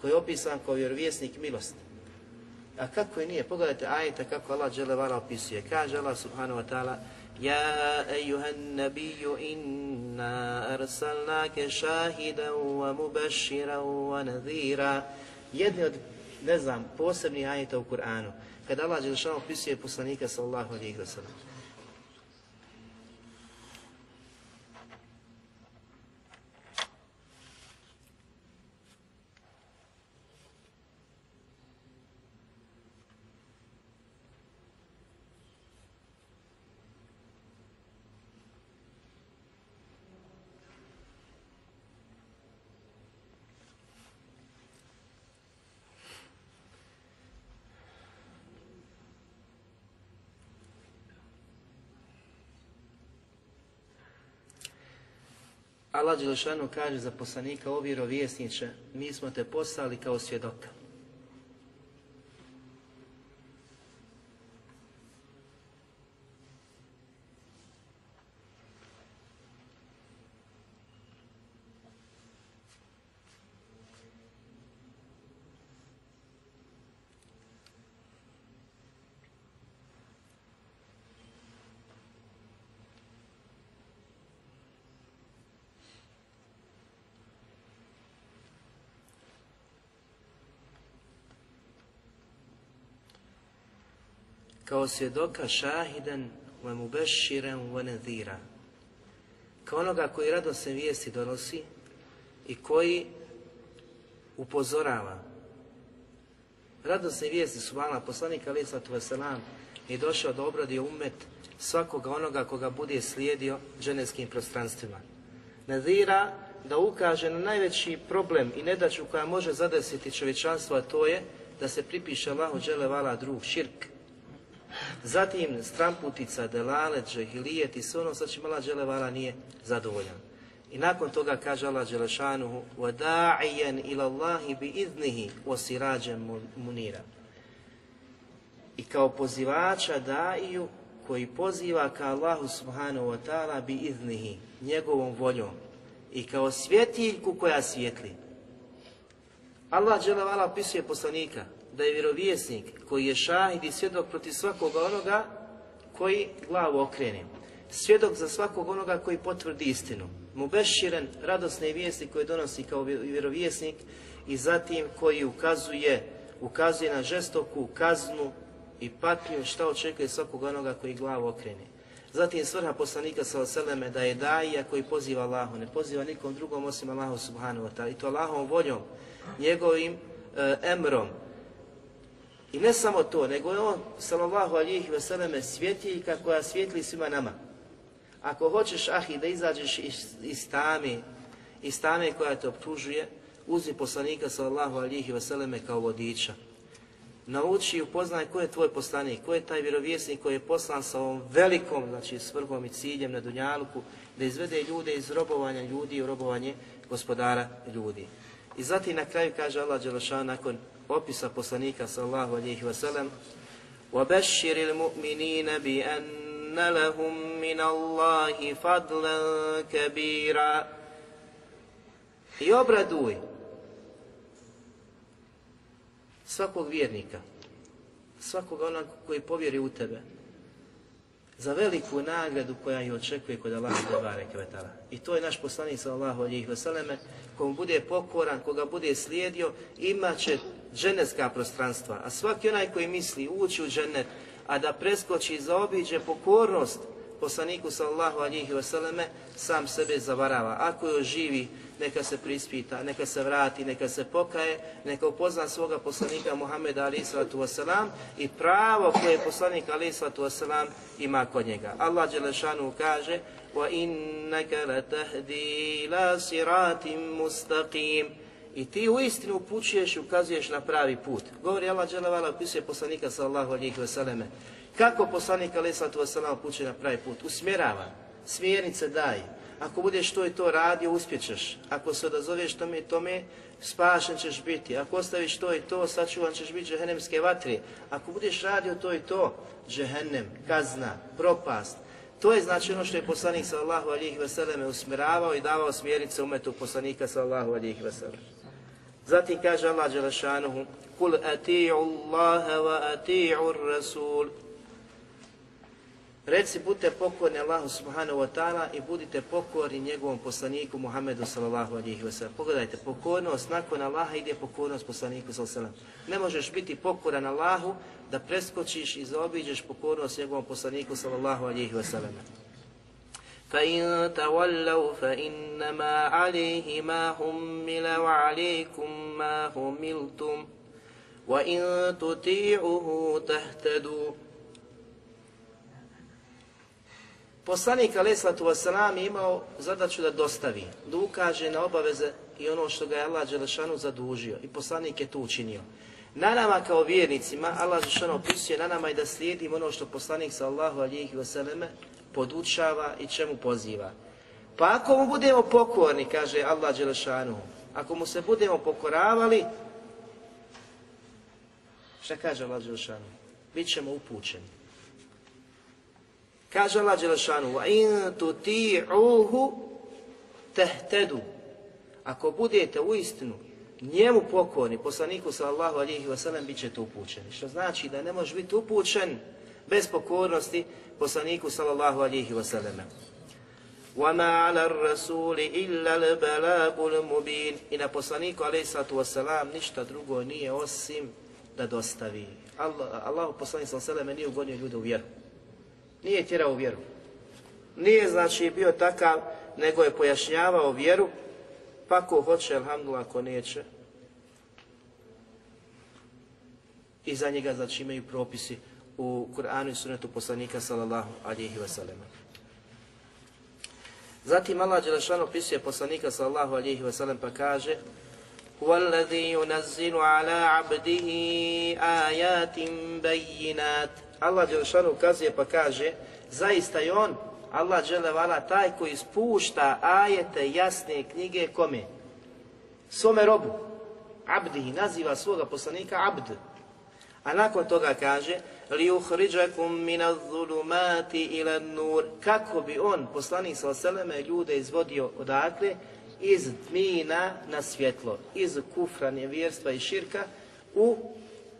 koji je opisan kao vjerovjesnik milosti. A kako je nije? Pogledajte ajte kako Allah dželevala opisuje. Kaže Allah subhanahu wa ta'ala يا أيها النبي إنا أرسلناك شاهدا ومبشرا ونذيرا jedni od, ne znam, posebnih ajeta u Kur'anu, kada Allah Đelšanu opisuje poslanika sallallahu alaihi wa sallam. Allah Đelešanu kaže za poslanika, o vjerovjesniče, mi smo te poslali kao svjedoka. Kao svjedoka šahiden wa mubashiran wa nadhira. Kao onoga koji radosne vijesti donosi i koji upozorava. Radosne vijesti su vala poslanika alaih sallatu wasalam i došao da obradio umet svakoga onoga koga bude slijedio dženevskim prostranstvima. Nadhira da ukaže na najveći problem i nedaću koja može zadesiti čovječanstvo, a to je da se pripiše Allahu džele vala drug, širk, Zatim stramputica, delalet, džehilijet i sve ono sa čim Allah Đelevala nije zadovoljan. I nakon toga kaže Allah Đelešanuhu وَدَاعِيًا إِلَى اللَّهِ بِإِذْنِهِ وَسِرَاجًا munira. I kao pozivača daju koji poziva ka Allahu subhanahu wa ta'ala bi iznihi, njegovom voljom i kao svjetiljku koja svijetli. Allah dželevala opisuje poslanika da je vjerovjesnik koji je šahid i svjedok protiv svakoga onoga koji glavu okrene. Svjedok za svakog onoga koji potvrdi istinu. Mubeširen, radosne vijesti koje donosi kao vjerovjesnik i zatim koji ukazuje, ukazuje na žestoku kaznu i patnju šta očekuje svakog onoga koji glavu okrene. Zatim svrha poslanika sa oseleme da je daija koji poziva Allahu, ne poziva nikom drugom osim Allahu subhanahu wa ta'ala i to Allahom voljom, njegovim e, emrom. I ne samo to, nego je on, sallallahu alihi veseleme, svjetiljka koja svjetli svima nama. Ako hoćeš, ahi, da izađeš iz, iz tame, iz tame koja te optužuje, uzmi poslanika sallallahu alihi veseleme kao vodiča. Nauči i upoznaj ko je tvoj poslanik, ko je taj vjerovjesnik koji je poslan sa ovom velikom, znači svrhom i ciljem na Dunjaluku, da izvede ljude iz robovanja ljudi u robovanje gospodara ljudi. I zatim na kraju kaže Allah Đelešan nakon opisa poslanika sallallahu alihi wasallam وَبَشِّرِ الْمُؤْمِنِينَ بِأَنَّ لَهُمْ مِنَ اللَّهِ فَضْلًا كَبِيرًا I obraduj svakog vjernika, svakog onog koji povjeri u tebe, za veliku nagradu koja je očekuje kod Allaha Tebare Kvetala. I to je naš poslanik sallallahu alihi vseleme, komu bude pokoran, koga bude slijedio, imat će dženevska prostranstva. A svaki onaj koji misli ući u džennet, a da preskoči i zaobiđe pokornost poslaniku sallallahu alihi vseleme, sam sebe zavarava. Ako joj živi, neka se prispita, neka se vrati, neka se pokaje, neka upozna svoga poslanika Muhammeda alihi sallatu wasalam i pravo koje poslanik alihi sallatu wasalam ima kod njega. Allah Đelešanu kaže وَإِنَّكَ لَتَهْدِي إِلَى صِرَاتٍ مُسْتَقِيمٍ i ti u istinu upućuješ i ukazuješ na pravi put. Govori Allah Đelevala, opisuje poslanika sallallahu alihi vseleme. Kako poslanik alihi sallatu wasalam upućuje na pravi put? Usmjerava, smjernice daje. Ako budeš to i to radio, uspjećeš. Ako se odazoveš tome i tome, spašen ćeš biti. Ako ostaviš to i to, sačuvan ćeš biti džehennemske vatre. Ako budeš radio to i to, džehennem, kazna, propast. To je znači ono što je poslanik sallallahu alihi vseleme usmjeravao i davao smjernice umetu poslanika sallallahu alihi vseleme. Zatim kaže Allah Đelešanuhu, Kul ati'u Allahe wa ati'u Rasul. Reci, budite pokorni Allahu subhanahu wa ta'ala i budite pokorni njegovom poslaniku Muhammedu sallallahu alihi wa sallam. Pogledajte, pokornost nakon Allaha ide pokornost poslaniku sallallahu alihi wa sallam. Ne možeš biti pokoran Allahu da preskočiš i zaobiđeš pokornost njegovom poslaniku sallallahu alihi wa sallam. فإن تولوا فإنما عليه ما حمل وعليكم ما حملتم وإن تطيعوه تهتدوا Poslanik Aleyhislatu Wasalam je imao zadaću da dostavi, da ukaže na obaveze i ono što ga je Allah Đelešanu zadužio. I poslanik je to učinio. Na nama kao vjernicima, Allah Đelešanu opisuje na nama i da slijedimo ono što poslanik sallahu alihi wasalame podučava i čemu poziva. Pa ako mu budemo pokorni, kaže Allah Đelešanu, ako mu se budemo pokoravali, šta kaže Allah Đelešanu? Bićemo upućeni. Kaže Allah Đelešanu, in tuti'uhu tehtedu. Ako budete u istinu njemu pokorni, poslaniku sallallahu alihi wasallam, bit ćete upućeni. Što znači da ne možeš biti upućen bez pokornosti poslaniku sallallahu alihi wasallam. وَمَا عَلَى الرَّسُولِ إِلَّا الْبَلَاغُ الْمُبِينِ I na poslaniku alaihi sallatu wasalam ništa drugo nije osim da dostavi. Allah, Allah poslanik sallallahu alihi wasallam nije ugonio ljude u vjeru. Nije tjerao u vjeru. Nije znači bio takav, nego je pojašnjavao vjeru, pa ko hoće, alhamdulillah, ko neće. I za njega znači imaju propisi u Kur'anu i sunetu poslanika sallallahu alihi wasallam. Zatim Allah Đelešan opisuje poslanika sallallahu alihi wasallam pa kaže هو الذي ينزل على عبده آيات بينات Allah Đelešanu ukazuje pa kaže, zaista je on, Allah Đelevala, taj koji spušta ajete jasne knjige kome? Svome robu. Abdihi, naziva svoga poslanika Abd. A nakon toga kaže, li uhriđakum mina zulumati ila nur. Kako bi on, poslanik sa oseleme, ljude izvodio odakle? Iz tmina na svjetlo, iz kufra, nevjerstva i širka u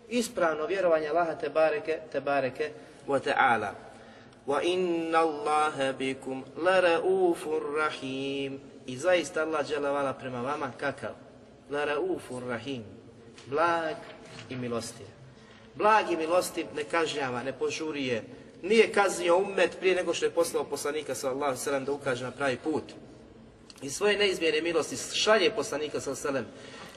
ispravno vjerovanje Allaha te bareke, te bareke wa ta'ala. Wa inna Allaha bikum laraufur rahim. I zaista Allah dželevala prema vama kakav? Laraufur rahim. Blag i milostiv. Blag i milostiv ne kažnjava, ne požurije, nije kaznio umet prije nego što je poslao poslanika sallallahu sallam da ukaže na pravi put. I svoje neizmjene milosti šalje poslanika sallallahu sallam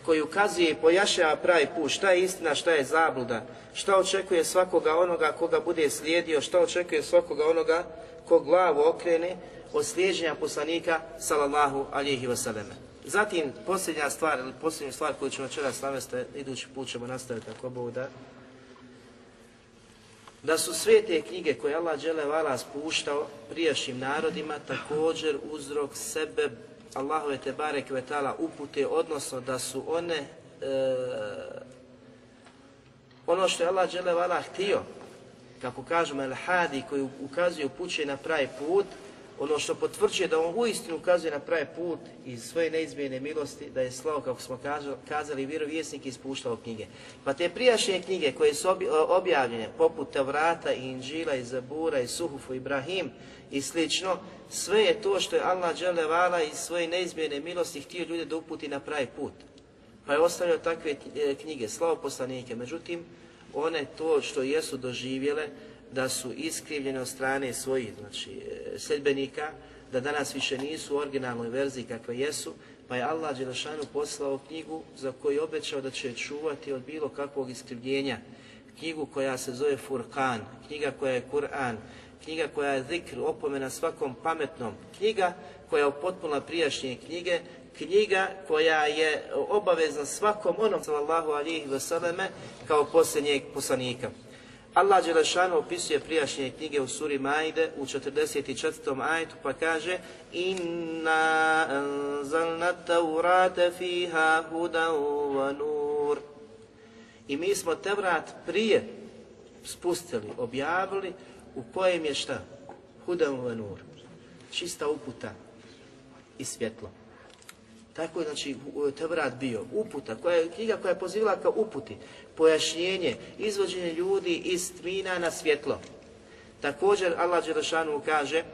koji ukazuje i pojašnjava pravi put, šta je istina, šta je zabluda, šta očekuje svakoga onoga koga bude slijedio, šta očekuje svakoga onoga ko glavu okrene od slijeđenja poslanika sallallahu alihi wasallam. Zatim, posljednja stvar, ili stvar koju ćemo večeras navesti, idući put ćemo nastaviti ako Bog da, da su sve te knjige koje Allah vala spuštao prijašnjim narodima također uzrok sebe Allahove te barek vetala upute, odnosno da su one e, ono što je Allah vala htio, kako kažemo el hadi koji ukazuje upućuje na pravi put, ono što potvrđuje da on uistinu ukazuje na pravi put iz svoje neizmjene milosti, da je slao, kako smo kazali, vjerovjesnik ispuštao knjige. Pa te prijašnje knjige koje su objavljene, poput Tevrata i Inđila i Zabura i Suhufu i Ibrahim i slično, sve je to što je Allah vala iz svoje neizmjene milosti htio ljude da uputi na pravi put. Pa je ostavljao takve e, knjige, slao poslanike. Međutim, one to što jesu doživjele, da su iskrivljene od strane svojih znači, e, sljedbenika, da danas više nisu u originalnoj verziji kakve jesu, pa je Allah Đelešanu poslao knjigu za koju je obećao da će čuvati od bilo kakvog iskrivljenja. Knjigu koja se zove Furkan, knjiga koja je Kur'an, knjiga koja je zikr, opomena svakom pametnom, knjiga koja je potpuna prijašnje knjige, knjiga koja je obavezna svakom onom sallallahu alihi vseleme kao posljednjeg poslanika. Allah Đelešanu opisuje prijašnje knjige u suri Majde u 44. ajetu pa kaže Inna anzalna taurate fiha hudan wa nur. I mi smo Tevrat prije spustili, objavili u kojem je šta? Hudan wa nur. Čista uputa i svjetlo. Tako je znači Tevrat bio, uputa, koja je knjiga koja je pozivala kao uputi, pojašnjenje, izvođenje ljudi iz tmina na svjetlo. Također Allah Đelešanu kaže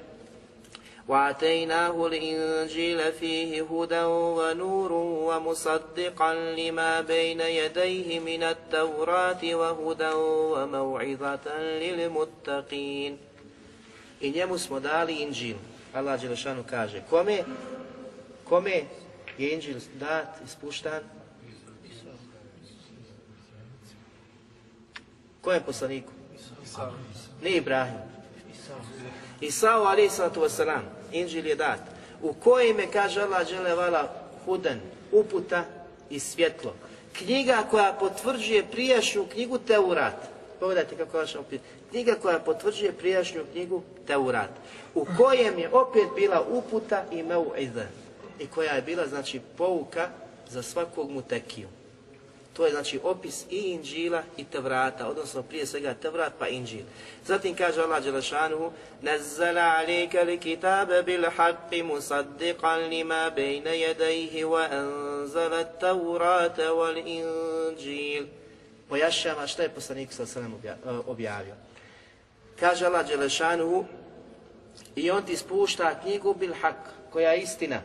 وَعَتَيْنَاهُ الْإِنْجِيلَ فِيهِ هُدًى وَنُورٌ وَمُصَدِّقًا لِمَا بَيْنَ يَدَيْهِ مِنَ التَّوْرَاتِ وَهُدًى وَمَوْعِظَةً لِلْمُتَّقِينَ I njemu smo dali Inđil. Allah Đelešanu kaže, kome, kome Je Inđil dat, ispuštan? Kojem poslaniku? Nije Ibrahim. Isao ali sallatu wasalam, Inđil je dat. U kojem je, kaže Allah vala hudan, uputa i svjetlo. Knjiga koja potvrđuje prijašnju knjigu Teurat. Pogledajte kako vaša opet. Knjiga koja potvrđuje prijašnju knjigu Teurat. U kojem je opet bila uputa i meu'iza. I koja je bila, znači, pouka za svakog mutekiju. To je znači opis i Inđila i Tevrata, odnosno prije svega Tevrat pa Inđil. Zatim kaže Allah Đelešanuhu Nazzala alika li kitabe bil haqqi musaddiqan lima bejne jedajhi wa anzala Tevrata wal Inđil. Pojašava šta je poslanik sa sallam objavio. Kaže Allah Đelešanuhu i on ti spušta knjigu bil haq, koja je istina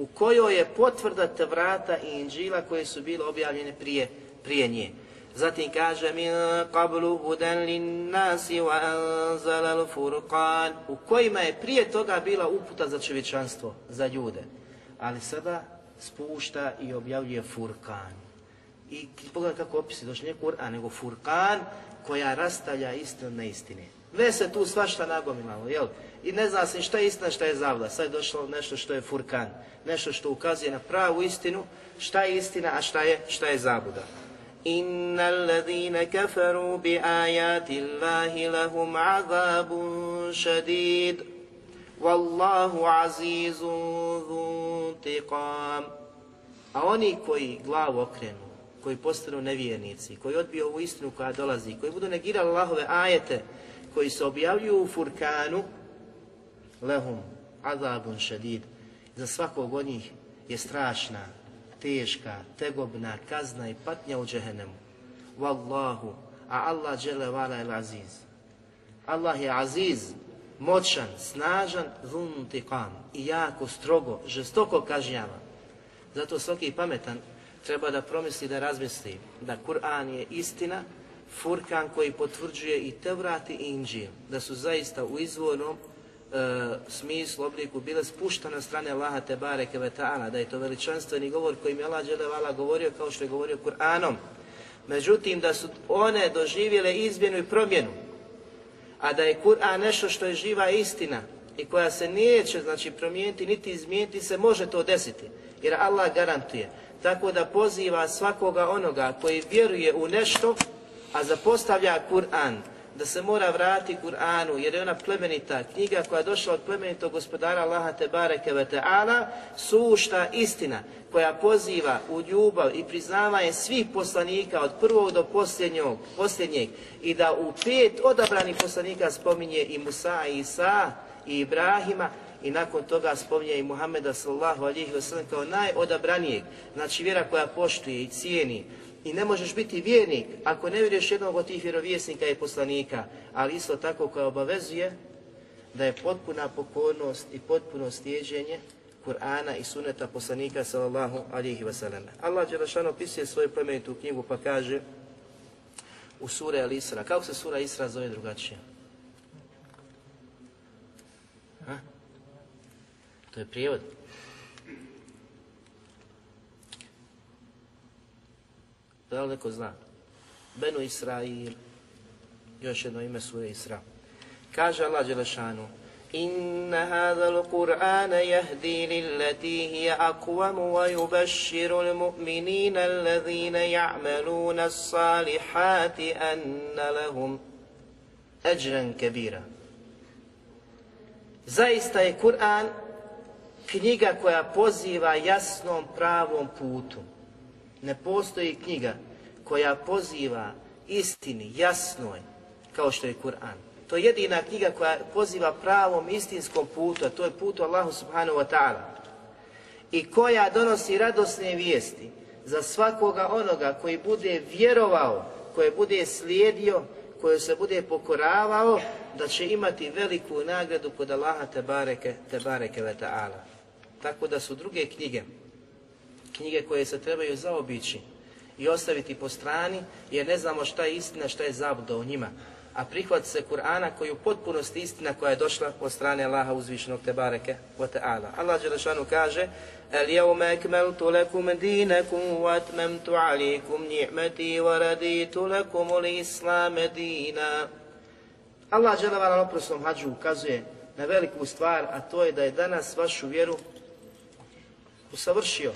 u kojoj je potvrda Tevrata i Inđila koje su bile objavljene prije, prije nje. Zatim kaže min qablu hudan lin nasi wa anzala al-furqan u kojima je prije toga bila uputa za čovječanstvo, za ljude. Ali sada spušta i objavljuje Furkan. I pogledaj kako opisi, došli ne Kur'an, nego Furkan koja rastavlja istinu na istine. Ne se tu svašta nagomilalo, jel? I ne zna se šta je istina, šta je zavla. Sad je došlo nešto što je furkan. Nešto što ukazuje na pravu istinu, šta je istina, a šta je, šta je zabuda. Inna alladhina kafaru bi ajati Allahi lahum azabun šadid. Wallahu azizun zuntiqam. A oni koji glavu okrenu, koji postanu nevjernici, koji odbiju ovu istinu koja dolazi, koji budu negirali Allahove ajete, koji se objavljuju u Furkanu, lehum azabun šedid, za svakog od njih je strašna, teška, tegobna kazna i patnja u džehennemu. Wallahu, a Allah džele vala el aziz. Allah je aziz, moćan, snažan, zuntiqam i jako strogo, žestoko kažnjava. Zato svaki pametan treba da promisli, da razmisli da Kur'an je istina, Furkan koji potvrđuje i Tevrat i Inđil, da su zaista u izvornom e, smislu, obliku bile spuštene od strane Allaha te bareke ve ta'ala, da je to veličanstveni govor kojim je Allah dželevala govorio kao što je govorio Kur'anom. Međutim, da su one doživjele izmjenu i promjenu, a da je Kur'an nešto što je živa istina i koja se neće znači promijeniti niti izmijeniti se može to desiti jer Allah garantuje tako da poziva svakoga onoga koji vjeruje u nešto a zapostavlja Kur'an da se mora vratiti Kur'anu jer je ona plemenita knjiga koja je došla od plemenitog gospodara Allaha te bareke ve ta'ala sušta istina koja poziva u ljubav i priznavanje svih poslanika od prvog do posljednjeg, posljednjeg i da u pet odabranih poslanika spominje i Musa i Isa i Ibrahima i nakon toga spominje i Muhammeda sallallahu alihi wasallam kao najodabranijeg, znači vjera koja poštuje i cijeni i ne možeš biti vjernik ako ne vjeruješ jednog od tih vjerovjesnika i poslanika, ali isto tako koja obavezuje da je potpuna pokornost i potpuno stjeđenje Kur'ana i suneta poslanika sallallahu alihi wasallam. Allah Đelešan opisuje svoju plemenitu knjigu pa kaže u sure Al-Isra. Kako se sura Isra zove drugačije? Ha? To je prijevod. Da li neko zna? Benu Israil, još jedno ime sure Isra. Kaže Allah Đelešanu, إن هذا القرآن يهدي للتي هي أقوم ويبشر المؤمنين الذين يعملون الصالحات أن لهم أجرا كبيرا Zaista je Kur'an knjiga koja poziva jasnom pravom putu. Ne postoji knjiga koja poziva istini, jasnoj, kao što je Kur'an. To je jedina knjiga koja poziva pravom istinskom putu, a to je putu Allahu subhanahu wa ta'ala. I koja donosi radosne vijesti za svakoga onoga koji bude vjerovao, koje bude slijedio, koje se bude pokoravao, da će imati veliku nagradu kod Allaha te bareke, te bareke ve ta'ala. Tako da su druge knjige, knjige koje se trebaju zaobići i ostaviti po strani, jer ne znamo šta je istina, šta je zabluda u njima a prihvat se Kur'ana koji u potpunosti istina koja je došla od strane Allaha uzvišenog te bareke wa ta'ala. Allah Đelešanu kaže اليوم أكملت لكم دينكم وأتممت عليكم نعمتي ورديت لكم الإسلام دينا Allah Đelešanu na oprosnom hađu ukazuje na veliku stvar, a to je da je danas vašu vjeru usavršio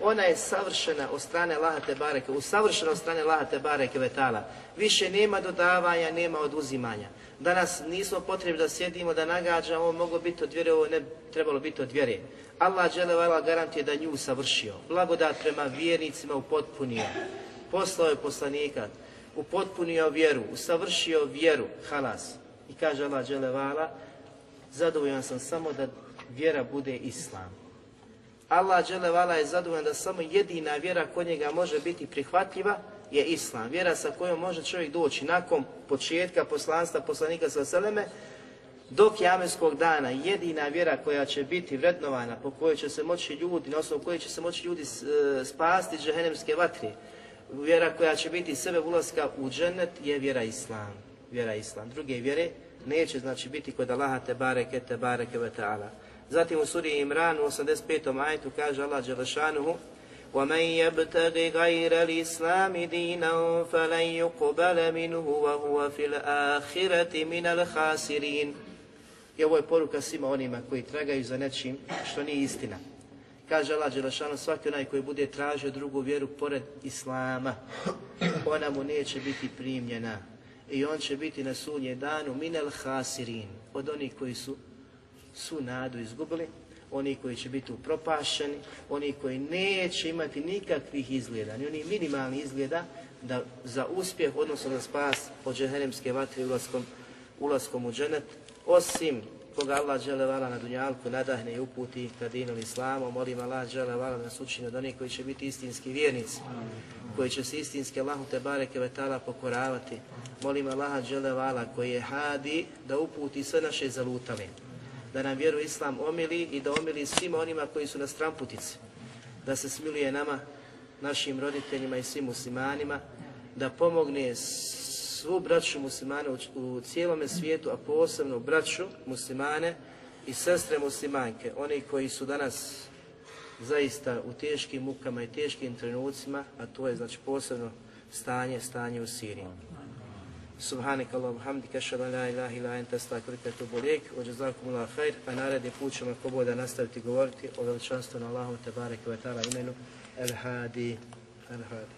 ona je savršena od strane Allaha te bareke, usavršena od strane Allaha te bareke vetala. Više nema dodavanja, nema oduzimanja. Danas nismo potrebni da sjedimo, da nagađamo, ovo moglo biti od vjere, ovo ne trebalo biti od vjere. Allah dželevala garantije da nju savršio. Blagodat prema vjernicima upotpunio. Poslao je poslanika, upotpunio vjeru, usavršio vjeru, halas. I kaže Allah dželevala, zadovoljan sam samo da vjera bude islam. Allah dželevala je zadovoljan da samo jedina vjera kod njega može biti prihvatljiva je Islam. Vjera sa kojom može čovjek doći nakon početka poslanstva poslanika sa Seleme do kjamenskog dana jedina vjera koja će biti vrednovana, po kojoj će se moći ljudi, na osnovu koje će se moći ljudi e, spasti džehennemske vatre, vjera koja će biti sebe ulaska u džennet je vjera Islam. Vjera Islam. Druge vjere neće znači biti kod Allaha te bareke te bareke ve ta'ala. Zatim u suri Imran u 85. ajetu kaže Allah Đelešanuhu وَمَنْ يَبْتَغِ غَيْرَ الْإِسْلَامِ دِينًا فَلَنْ يُقْبَلَ مِنْهُ وَهُوَ فِي الْآخِرَةِ مِنَ الْخَاسِرِينَ I ovo je poruka svima onima koji tragaju za nečim što nije istina. Kaže Allah Đelešanu, svaki onaj koji bude tražio drugu vjeru pored Islama, ona mu neće biti primljena. I on će biti na sudnje danu minel hasirin, od onih koji su su nadu izgubili, oni koji će biti upropašeni, oni koji neće imati nikakvih izgleda, ni oni minimalni izgleda da za uspjeh, odnosno za spas od džehennemske vatre ulaskom, ulaskom u dženet, osim koga Allah žele vala na dunjalku nadahne i uputi ka dinu islamu, molim Allah žele vala nas učini onih koji će biti istinski vjernici. koji će se istinski Allahu te bareke ve ta'ala pokoravati. Molim Allaha dželevala koji je hadi da uputi sve naše zalutale. Da nam vjeru Islam omili i da omili svima onima koji su na stramputici. Da se smiluje nama, našim roditeljima i svim muslimanima, da pomogne svu braću muslimane u, cijelome svijetu, a posebno braću muslimane i sestre muslimanke, oni koji su danas zaista u teškim mukama i teškim trenucima, a to je znači posebno stanje, stanje u Siriji. Subhanak Allahum hamdika ashhadu an la ilaha illa anta astaghfiruka wa atubu ilaik. Wa jazakumullahu khair. A naredni put ćemo ako nastaviti govoriti o veličanstvenom Allahu te bareke ve taala imenu El Hadi. El Hadi.